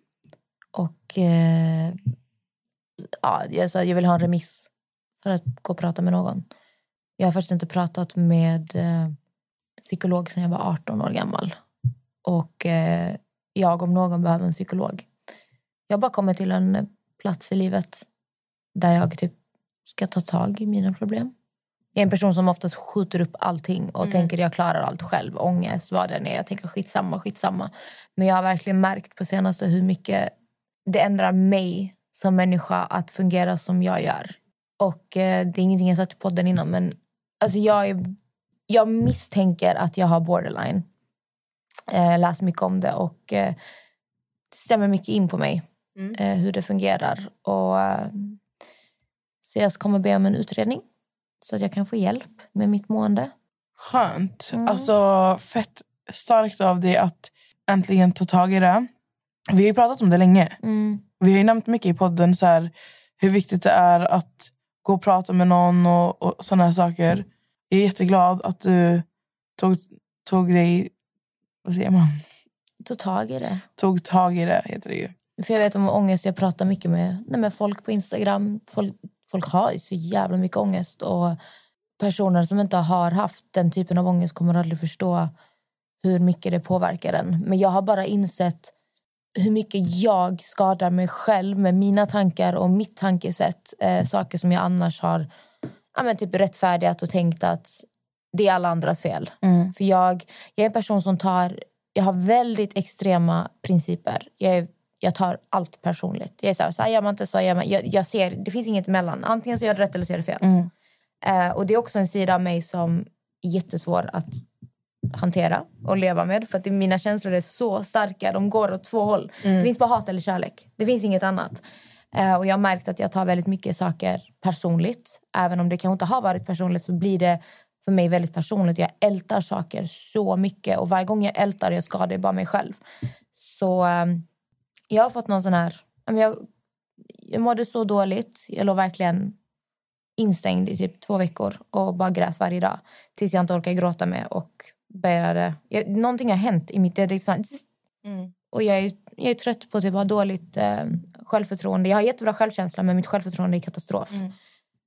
Och eh, ja, jag sa jag vill ha en remiss för att gå och prata med någon. Jag har faktiskt inte pratat med eh, psykolog sedan jag var 18 år gammal. Och eh, jag om någon behöver en psykolog. Jag har bara kommit till en plats i livet där jag typ ska ta tag i mina problem. Jag är en person som oftast skjuter upp allting och tänker jag klarar allt själv. Ångest, vad det än är. Jag tänker skitsamma, skitsamma. Men jag har verkligen märkt på senaste hur mycket det ändrar mig som människa att fungera som jag gör. Och eh, det är ingenting jag sagt i podden innan men alltså jag, är, jag misstänker att jag har borderline. Eh, läst mycket om det och eh, det stämmer mycket in på mig eh, hur det fungerar. Och, eh, så jag kommer be om en utredning så att jag kan få hjälp med mitt mående. Skönt. Mm. Alltså fett, starkt av dig att äntligen ta tag i det. Vi har ju pratat om det länge. Mm. Vi har ju nämnt mycket i podden så här, hur viktigt det är att gå och prata med någon och, och sådana här saker. Jag är jätteglad att du tog, tog dig... Vad säger man? Ta tag i det. Tog tag i det, heter det ju. För jag vet om ångest, jag pratar mycket med, nej, med folk på Instagram. Folk, folk har ju så jävla mycket ångest. Och personer som inte har haft den typen av ångest kommer aldrig förstå hur mycket det påverkar en. Men jag har bara insett hur mycket jag skadar mig själv med mina tankar och mitt tankesätt. Eh, saker som jag annars har ja, men typ rättfärdigat och tänkt att det är alla andras fel. För jag, jag är en person som tar... Jag har väldigt extrema principer. Jag, är, jag tar allt personligt. Jag är så här, så här gör man inte, så gör man. Jag, jag ser, det finns inget emellan. Antingen så gör du rätt eller så gör du fel. Eh, och det är också en sida av mig som är jättesvår att hantera och leva med. För att mina känslor är så starka. De går åt två håll. Det finns bara hat eller kärlek. Det finns inget annat. Eh, och jag har märkt att jag tar väldigt mycket saker personligt. Även om det kanske inte har varit personligt så blir det för mig väldigt personligt. Jag ältar saker så mycket. Och varje gång jag ältar jag skadar jag bara mig själv. Så eh, jag har fått någon sån här... Jag, jag mådde så dåligt. Jag låg verkligen instängd i typ två veckor och bara grät varje dag tills jag inte orkade gråta mer och började... Jag, någonting har hänt i mitt... Det liksom, och jag är, jag är trött på att typ ha dåligt eh, självförtroende. Jag har jättebra självkänsla men mitt självförtroende är katastrof.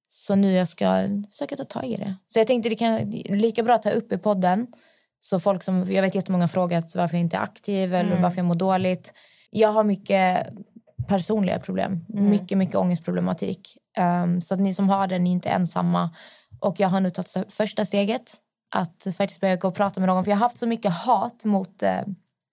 Så nu jag ska försöka ta tag i det. Så jag tänkte det kan lika bra ta upp i podden. Så folk som, jag vet jättemånga frågat varför jag inte är aktiv eller varför jag mår dåligt. Jag har mycket personliga problem. Mycket, mycket ångestproblematik. Um, så att ni som har det, ni är inte ensamma. Och jag har nu tagit första steget att faktiskt börja gå och prata med någon. För jag har haft så mycket hat mot eh,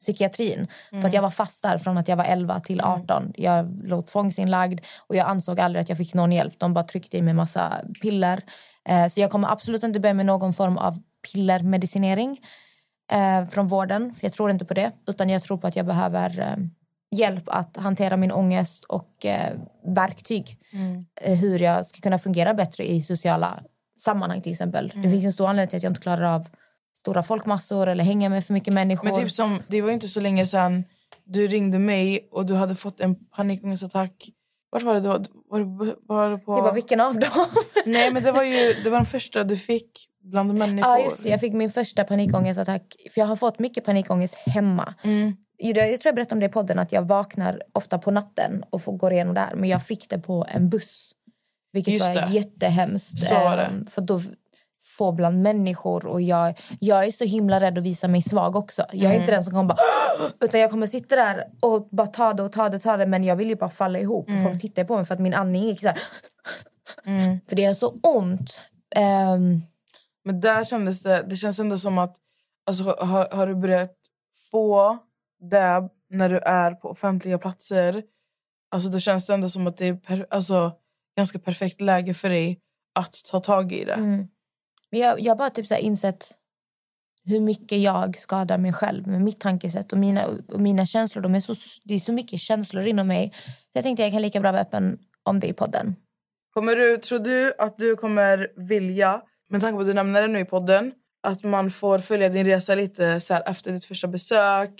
psykiatrin. För att jag var fast där från att jag var 11 till 18. Jag låg tvångsinlagd och jag ansåg aldrig att jag fick någon hjälp. De bara tryckte i mig massa piller. Eh, så jag kommer absolut inte börja med någon form av pillermedicinering eh, från vården. För jag tror inte på det. Utan jag tror på att jag behöver eh, hjälp att hantera min ångest och eh, verktyg. Eh, hur jag ska kunna fungera bättre i sociala sammanhang till exempel. Det finns en stor anledning till att jag inte klarar av stora folkmassor eller hänga med för mycket människor. Men typ som, det var inte så länge sedan du ringde mig och du hade fått en panikångestattack. Vart var det då? Var det, var det på... Jag bara, vilken av dem? <laughs> Nej, men det var ju det var den första du fick bland människor. Ja, just det. Jag fick min första panikångestattack. För jag har fått mycket panikångest hemma. Mm. Jag tror jag berättade om det i podden att jag vaknar ofta på natten och får gå igenom det här. Men jag fick det på en buss. Vilket Just var det. jättehemskt. Så var det. Ehm, För då få bland människor och jag, jag är så himla rädd att visa mig svag också. Jag är Mm. inte den som kommer bara utan jag kommer sitta där och bara ta det och ta det ta det men jag vill ju bara falla ihop Mm. folk tittar på mig för att min andning gick så här. För det gör så ont. Ehm, Men där kändes det, det känns ändå som att alltså, har, har du börjat få det när du är på offentliga platser alltså, då känns det ändå som att det är per, alltså, ganska perfekt läge för dig att ta tag i det. Mm. Jag, jag bara typ så insett hur mycket jag skadar mig själv med mitt tankesätt och mina, och mina känslor. De är så, det är så mycket känslor inom mig. Så jag tänkte jag kan lika bra vara öppen om det i podden. Kommer du, tror du att du kommer vilja, med tanke på att du nämner det nu i podden, att man får följa din resa lite så här, efter ditt första besök?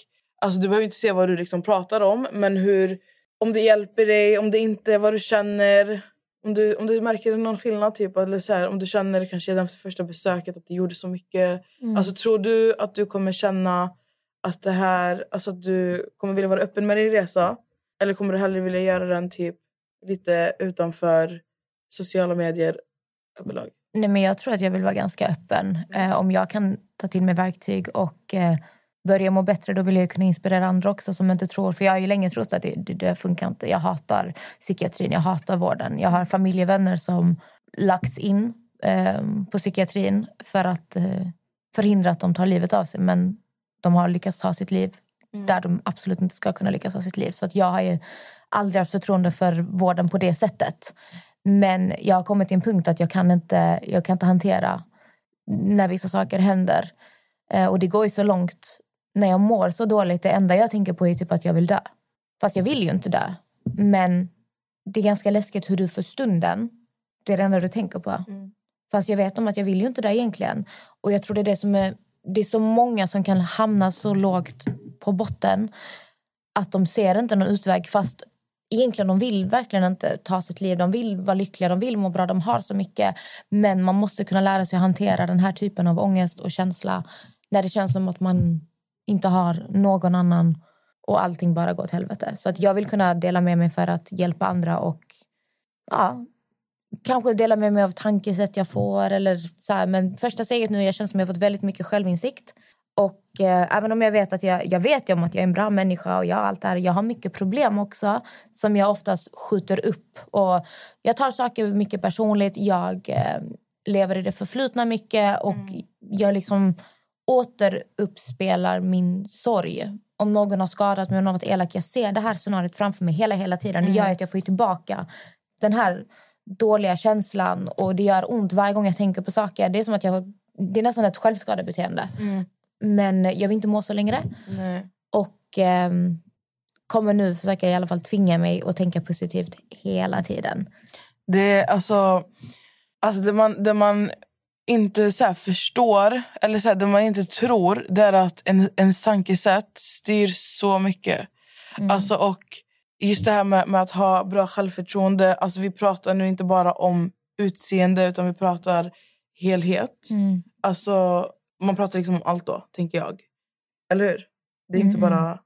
Alltså, du behöver inte se vad du liksom pratar om, men hur, om det hjälper dig, om det inte, vad du känner. Om du, om du märker någon skillnad, typ, eller så här, om du känner kanske redan efter första besöket att det gjorde så mycket. Alltså, tror du att du kommer känna att det här, alltså att du kommer vilja vara öppen med din resa? Eller kommer du hellre vilja göra den typ lite utanför sociala medier överlag? Nej, men jag tror att jag vill vara ganska öppen. Eh, om jag kan ta till mig verktyg och eh, börja må bättre då vill jag kunna inspirera andra också som inte tror. För jag har ju länge trott att det, det, det funkar inte. Jag hatar psykiatrin, jag hatar vården. Jag har familjevänner som lagts in eh, på psykiatrin för att eh, förhindra att de tar livet av sig. Men de har lyckats ta sitt liv där de absolut inte ska kunna lyckas ta sitt liv. Så att jag har ju aldrig haft förtroende för vården på det sättet. Men jag har kommit till en punkt att jag kan inte, jag kan inte hantera när vissa saker händer. Eh, och det går ju så långt när jag mår så dåligt. Det enda jag tänker på är typ att jag vill dö. Fast jag vill ju inte dö. Men det är ganska läskigt hur du för stunden, det är det enda du tänker på. Fast jag vet om att jag vill ju inte dö egentligen. Och jag tror det är det som är det är så många som kan hamna så lågt på botten att de ser inte någon utväg fast egentligen de vill verkligen inte ta sitt liv. De vill vara lyckliga, de vill må bra, de har så mycket. Men man måste kunna lära sig att hantera den här typen av ångest och känsla när det känns som att man inte har någon annan och allting bara går åt helvete. Så att jag vill kunna dela med mig för att hjälpa andra och ja, kanske dela med mig av tankesätt jag får. Eller så här. Men första steget nu, jag känner som jag har fått väldigt mycket självinsikt. Och eh, även om jag vet att jag, jag vet om att jag är en bra människa och jag allt det här, jag har mycket problem också som jag oftast skjuter upp. Och jag tar saker mycket personligt, jag eh, lever i det förflutna mycket och jag liksom återuppspelar min sorg. Om någon har skadat mig, om någon varit elak, jag ser det här scenariot framför mig hela, hela tiden. Det gör att jag får tillbaka den här dåliga känslan och det gör ont varje gång jag tänker på saker. Det är som att jag det är nästan ett självskadebeteende. Men jag vill inte må så längre. Nej. Och ehm, kommer nu försöka i alla fall tvinga mig att tänka positivt hela tiden. Det är alltså... alltså det, man, det man inte så förstår, eller så här, det man inte tror, det är att en, en tankesätt styr så mycket. Alltså, och just det här med, med att ha bra självförtroende. Alltså, vi pratar nu inte bara om utseende, utan vi pratar helhet. Alltså, man pratar liksom om allt då, tänker jag. Eller hur? Det är inte bara...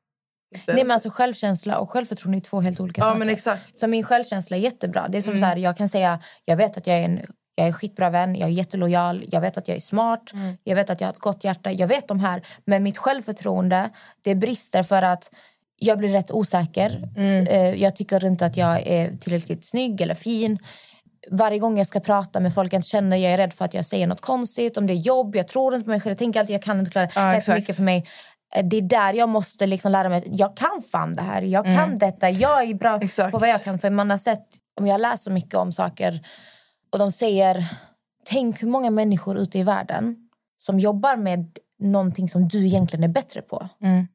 Nej, men alltså, självkänsla och självförtroende är två helt olika ja, saker. men exakt. Så min självkänsla är jättebra. Det är som Mm. så här, jag kan säga, jag vet att jag är en jag är skitbra vän, jag är jättelojal, jag vet att jag är smart, Mm. jag vet att jag har ett gott hjärta. Jag vet de här. Men mitt självförtroende, det brister för att jag blir rätt osäker. Mm. Eh, Jag tycker inte att jag är tillräckligt snygg eller fin. Varje gång jag ska prata med folk jag känner jag är rädd för att jag säger något konstigt. Om det är jobb, jag tror inte på mig själv. Jag tänker alltid jag kan inte klara det. Ja, det är för mycket för mig. Eh, Det är där jag måste liksom lära mig att jag kan fan det här. Jag kan detta. Jag är bra <laughs> Exakt. på vad jag kan. För man har sett, om jag läser mycket om saker och de säger, tänk hur många människor ute i världen som jobbar med någonting som du egentligen är bättre på. Mm.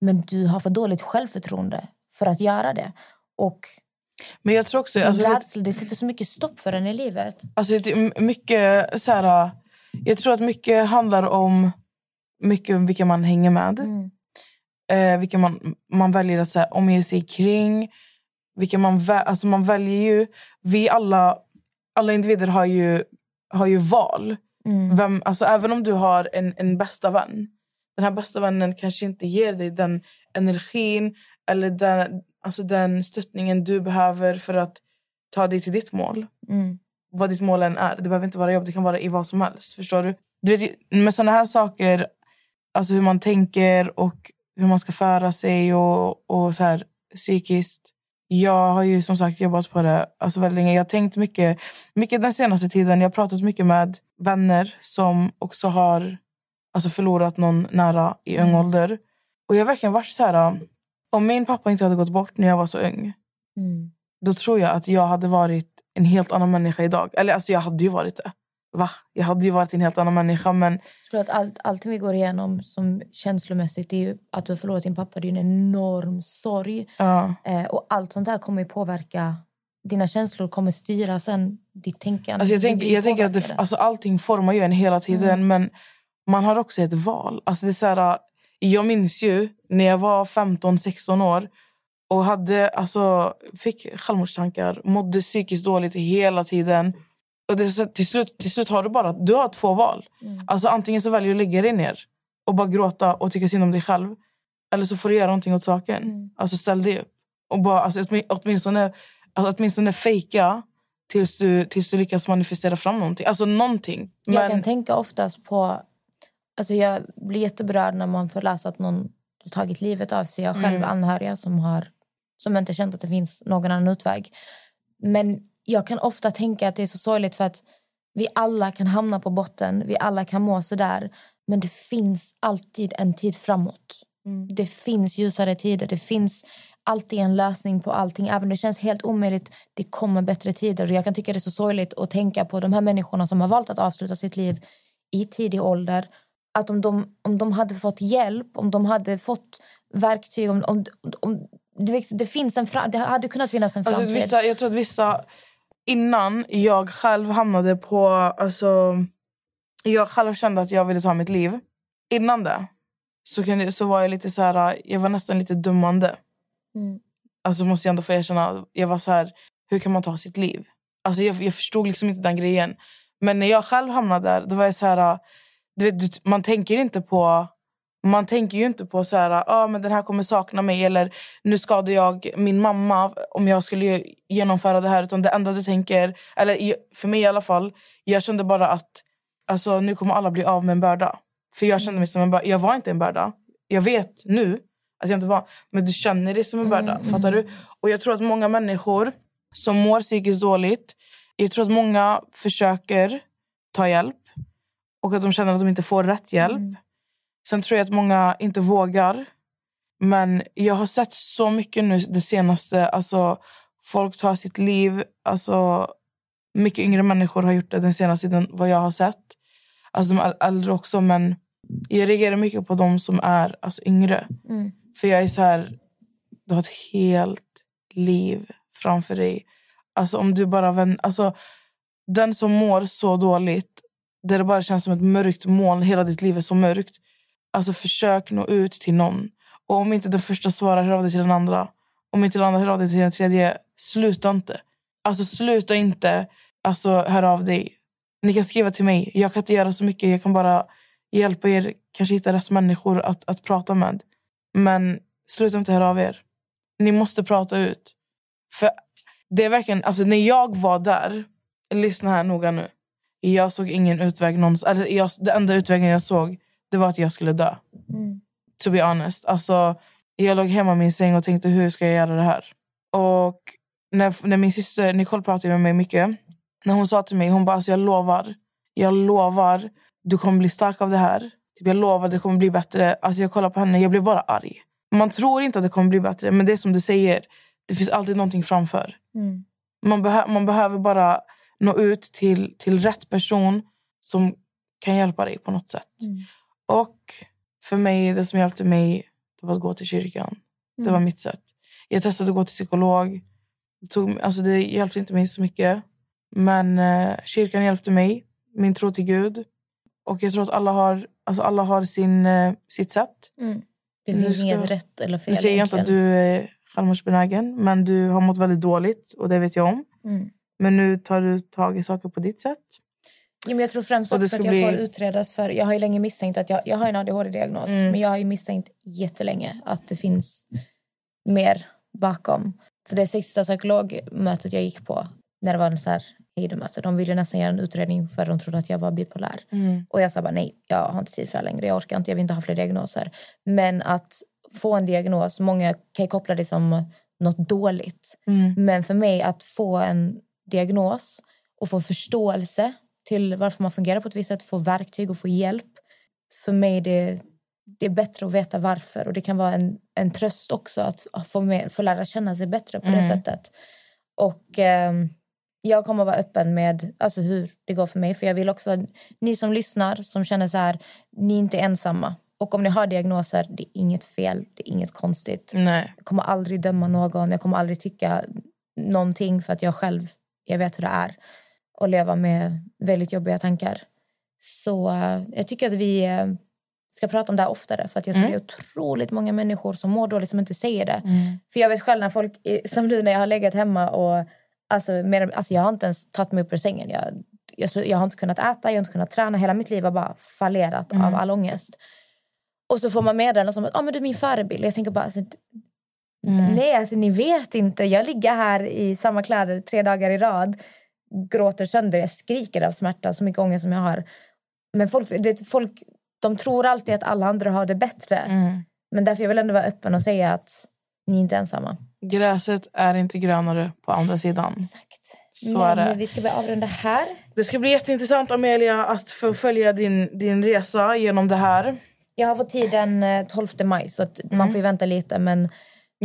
Men du har för dåligt självförtroende för att göra det. Och Men jag tror också... alltså, det, rädsla, det sätter så mycket stopp för en i livet. Alltså, mycket så här, jag tror att mycket handlar om mycket om vilka man hänger med. Mm. Eh, vilka man, man väljer att så här, omge sig kring. Vilka man, vä- alltså, man väljer ju... Vi alla, alla individer har ju, har ju val. Mm. Vem, alltså, även om du har en, en bästa vän. Den här bästa vännen kanske inte ger dig den energin eller den, alltså, den stöttningen du behöver för att ta dig till ditt mål Mm. vad ditt mål än är. Det behöver inte vara jobb, det kan vara i vad som helst. Förstår du? du vet, med såna här saker, alltså hur man tänker och hur man ska föra sig och, och så här, psykiskt. Jag har ju som sagt jobbat på det alltså väldigt länge. Jag har tänkt mycket, mycket den senaste tiden. Jag har pratat mycket med vänner som också har alltså förlorat någon nära i ung ålder. Och jag har verkligen varit så här... Om min pappa inte hade gått bort när jag var så ung Mm. då tror jag att jag hade varit en helt annan människa idag. Eller alltså jag hade ju varit det. Va? Jag hade ju varit en helt annan människa men Jag tror att allt, allt vi går igenom som känslomässigt är ju att du har förlorat din pappa. Det är en enorm sorg. ja. Eh, och allt sånt där kommer ju påverka... Dina känslor kommer styra sen ditt tänkande. Alltså jag tänker, jag tänker att det, alltså allting formar ju en hela tiden men man har också ett val. Alltså det är så här, jag minns ju när jag var 15-16 år och hade, alltså, fick självmordstankar, mådde psykiskt dåligt hela tiden. Och det, till, slut, till slut har du bara du har två val. Alltså Antingen så väljer du att lägga dig ner och bara gråta och tycka synd om dig själv. Eller så får du göra någonting åt saken. Alltså ställ dig upp. Och bara, alltså, åtmin- åtminstone, alltså, åtminstone fejka tills du, tills du lyckas manifestera fram någonting. Alltså någonting. Jag Men, kan tänka oftast på... Alltså jag blir jätteberörd när man får läsa att någon har tagit livet av sig. Jag har själv Mm. anhöriga som har som inte känt att det finns någon annan utväg. Men jag kan ofta tänka att det är så sorgligt för att vi alla kan hamna på botten. Vi alla kan må så där. Men det finns alltid en tid framåt. Mm. Det finns ljusare tider. Det finns alltid en lösning på allting. Även om det känns helt omöjligt, det kommer bättre tider. Och jag kan tycka det är så sorgligt att tänka på de här människorna som har valt att avsluta sitt liv i tidig ålder. Att om de, om de hade fått hjälp, om de hade fått verktyg, om, om, om det, det, finns en det hade kunnat finnas en alltså, framtid. vissa, jag tror att vissa... Innan jag själv hamnade på... Alltså, jag själv kände att jag ville ta mitt liv. innan det så, kunde, så var jag lite så här, jag var nästan lite dömande. Mm. Alltså måste jag ändå få erkänna. Jag var så här, hur kan man ta sitt liv? Alltså jag, jag förstod liksom inte den grejen. Men när jag själv hamnade där, då var jag så här, du vet, man tänker inte på man tänker ju inte på så här, ah, men den här kommer sakna mig eller nu skadar jag min mamma om jag skulle genomföra det här. Utan det enda du tänker, eller för mig i alla fall, jag kände bara att alltså, nu kommer alla bli av med en börda. För jag kände mig som en börda. Jag var inte en börda. Jag vet nu att jag inte var. Men du känner dig som en börda. Fattar du? Och jag tror att många människor som mår psykiskt dåligt, jag tror att många försöker ta hjälp och att de känner att de inte får rätt hjälp. Sen tror jag att många inte vågar. Men jag har sett så mycket nu det senaste. Alltså, folk tar sitt liv. Alltså, mycket yngre människor har gjort det den senaste tiden, vad jag har sett. Alltså de äl- äldre också, men jag reagerar mycket på de som är alltså, yngre. Mm. För jag är så här, du har ett helt liv framför dig. Alltså om du bara vänder, alltså den som mår så dåligt, där det bara känns som ett mörkt moln, hela ditt liv är så mörkt. Alltså försök nå ut till någon. Och om inte den första svarar, hör av dig till den andra. Om inte den andra hör av dig till den tredje, sluta inte. Alltså sluta inte alltså, höra av dig. Ni kan skriva till mig. Jag kan inte göra så mycket. Jag kan bara hjälpa er, kanske hitta rätt människor att, att prata med. Men sluta inte höra av er. Ni måste prata ut. För det är verkligen, alltså när jag var där, lyssna här noga nu. Jag såg ingen utväg någonstans. Alltså jag, den enda utvägen jag såg, det var att jag skulle dö. Mm. To be honest. Alltså, jag låg hemma i min säng och tänkte, hur ska jag göra det här? Och när, när min syster Nicole pratade med mig mycket. När hon sa till mig, hon bara, alltså jag lovar. Jag lovar, du kommer bli stark av det här. Typ, jag lovar, det kommer bli bättre. Alltså jag kollar på henne, jag blir bara arg. Man tror inte att det kommer bli bättre, men det är som du säger. Det finns alltid någonting framför. Mm. Man, behö- man behöver bara nå ut till, till rätt person som kan hjälpa dig på något sätt. Mm. Och för mig, det som hjälpte mig det var att gå till kyrkan. Det Mm. var mitt sätt. Jag testade att gå till psykolog. Det, tog, alltså det hjälpte inte mig så mycket. Men eh, kyrkan hjälpte mig. Min tro till Gud. Och jag tror att alla har, alltså alla har sin, eh, sitt sätt. Mm. Det finns inget rätt eller fel Nu säger jag inte att du är självmordsbenägen. Men du har mått väldigt dåligt. Och det vet jag om. Mm. Men nu tar du tag i saker på ditt sätt. Ja, men jag tror främst Och också att jag bli- får utredas för... Jag har ju länge misstänkt att jag, jag har en ADHD-diagnos. Mm. Men jag har ju misstänkt jättelänge att det finns mer bakom. För det sista psykologmötet jag gick på, när det var en så här hejdemöte, de ville nästan göra en utredning för de trodde att jag var bipolär. Och jag sa bara nej, jag har inte tid för det längre. Jag orkar inte, jag vill inte ha fler diagnoser. Men att få en diagnos, många kan ju koppla det som något dåligt. Mm. Men för mig att få en diagnos och få förståelse till varför man fungerar på ett visst sätt, få verktyg och få hjälp. För mig det, det är bättre att veta varför och det kan vara en, en tröst också att få, med, få lära känna sig bättre på det Mm. sättet. Och ehm, jag kommer att vara öppen med alltså, hur det går för mig. För jag vill också, ni som lyssnar, som känner så här, ni är inte ensamma. Och om ni har diagnoser, det är inget fel, det är inget konstigt. Nej. Jag kommer aldrig döma någon, jag kommer aldrig tycka någonting för att jag själv, jag vet hur det är att leva med väldigt jobbiga tankar. Så eh, jag tycker att vi eh, ska prata om det här oftare för att jag tror Mm. det är otroligt många människor som mår dåligt som inte säger det. Mm. För jag vet själv när folk, eh, som du när jag har legat hemma och alltså, mer, alltså jag har inte ens tagit mig upp ur sängen. Jag, jag, jag har inte kunnat äta, jag har inte kunnat träna. Hela mitt liv har bara fallerat Mm. av all ångest. Och så får man meddelanden som att ah, men du är min förebild. Jag tänker bara, alltså, Mm. nej alltså ni vet inte. Jag ligger här i samma kläder tre dagar i rad, gråter sönder, jag skriker av smärta, så mycket ångest som jag har. Men folk, vet, folk de tror alltid att alla andra har det bättre. Mm. Men därför jag vill ändå vara öppen och säga att ni är inte ensamma. Gräset är inte grönare på andra sidan. Exakt. Så Men är det. vi ska börja avrunda här. Det ska bli jätteintressant Amelia att få följa din, din resa genom det här. Jag har fått tiden eh, 12 maj så att man får ju vänta lite. Men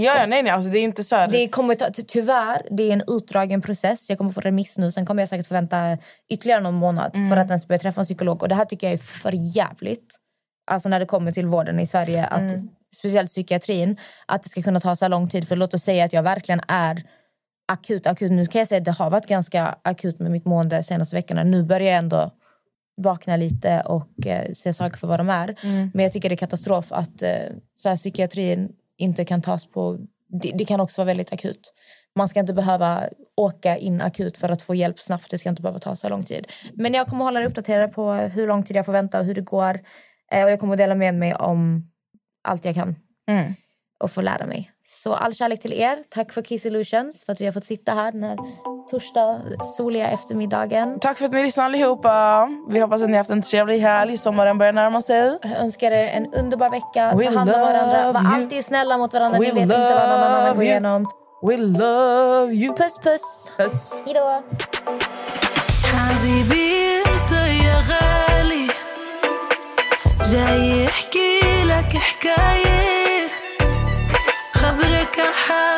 Ja, ja nej, nej, alltså det är inte så här... det kommer ta, ty- tyvärr, det är en utdragen process. Jag kommer få remiss nu. Sen kommer jag säkert få vänta ytterligare någon månad för att ens börja träffa en psykolog. Och det här tycker jag är för jävligt. Alltså när det kommer till vården i Sverige. Att, Speciellt psykiatrin. Att det ska kunna ta så här lång tid. För låt oss säga att jag verkligen är akut. akut. Nu kan jag säga att det har varit ganska akut med mitt mående de senaste veckorna. Nu börjar jag ändå vakna lite och eh, se saker för vad de är. Men jag tycker det är katastrof att eh, så här, psykiatrin inte kan tas på... Det, det kan också vara väldigt akut. Man ska inte behöva åka in akut för att få hjälp snabbt. Det ska inte behöva ta så lång tid. Men jag kommer hålla er uppdaterade på hur lång tid jag får vänta och hur det går. Eh, och jag kommer att dela med mig om allt jag kan och få lära mig. Så all kärlek till er. Tack för Kiss Illusions för att vi har fått sitta här den här torsdag soliga eftermiddagen. Tack för att ni lyssnar allihopa. Vi hoppas att ni har haft en trevlig helg. Sommaren börjar närma sig. Jag önskar er en underbar vecka. We Ta hand om varandra. love Var you. alltid snälla mot varandra. We Ni vet inte vad någon annan love går you. igenom. We love you. Puss, puss. Puss. Hej då. حبيبي انت يا غالي جاي يحكي لك حكاية خبرك عن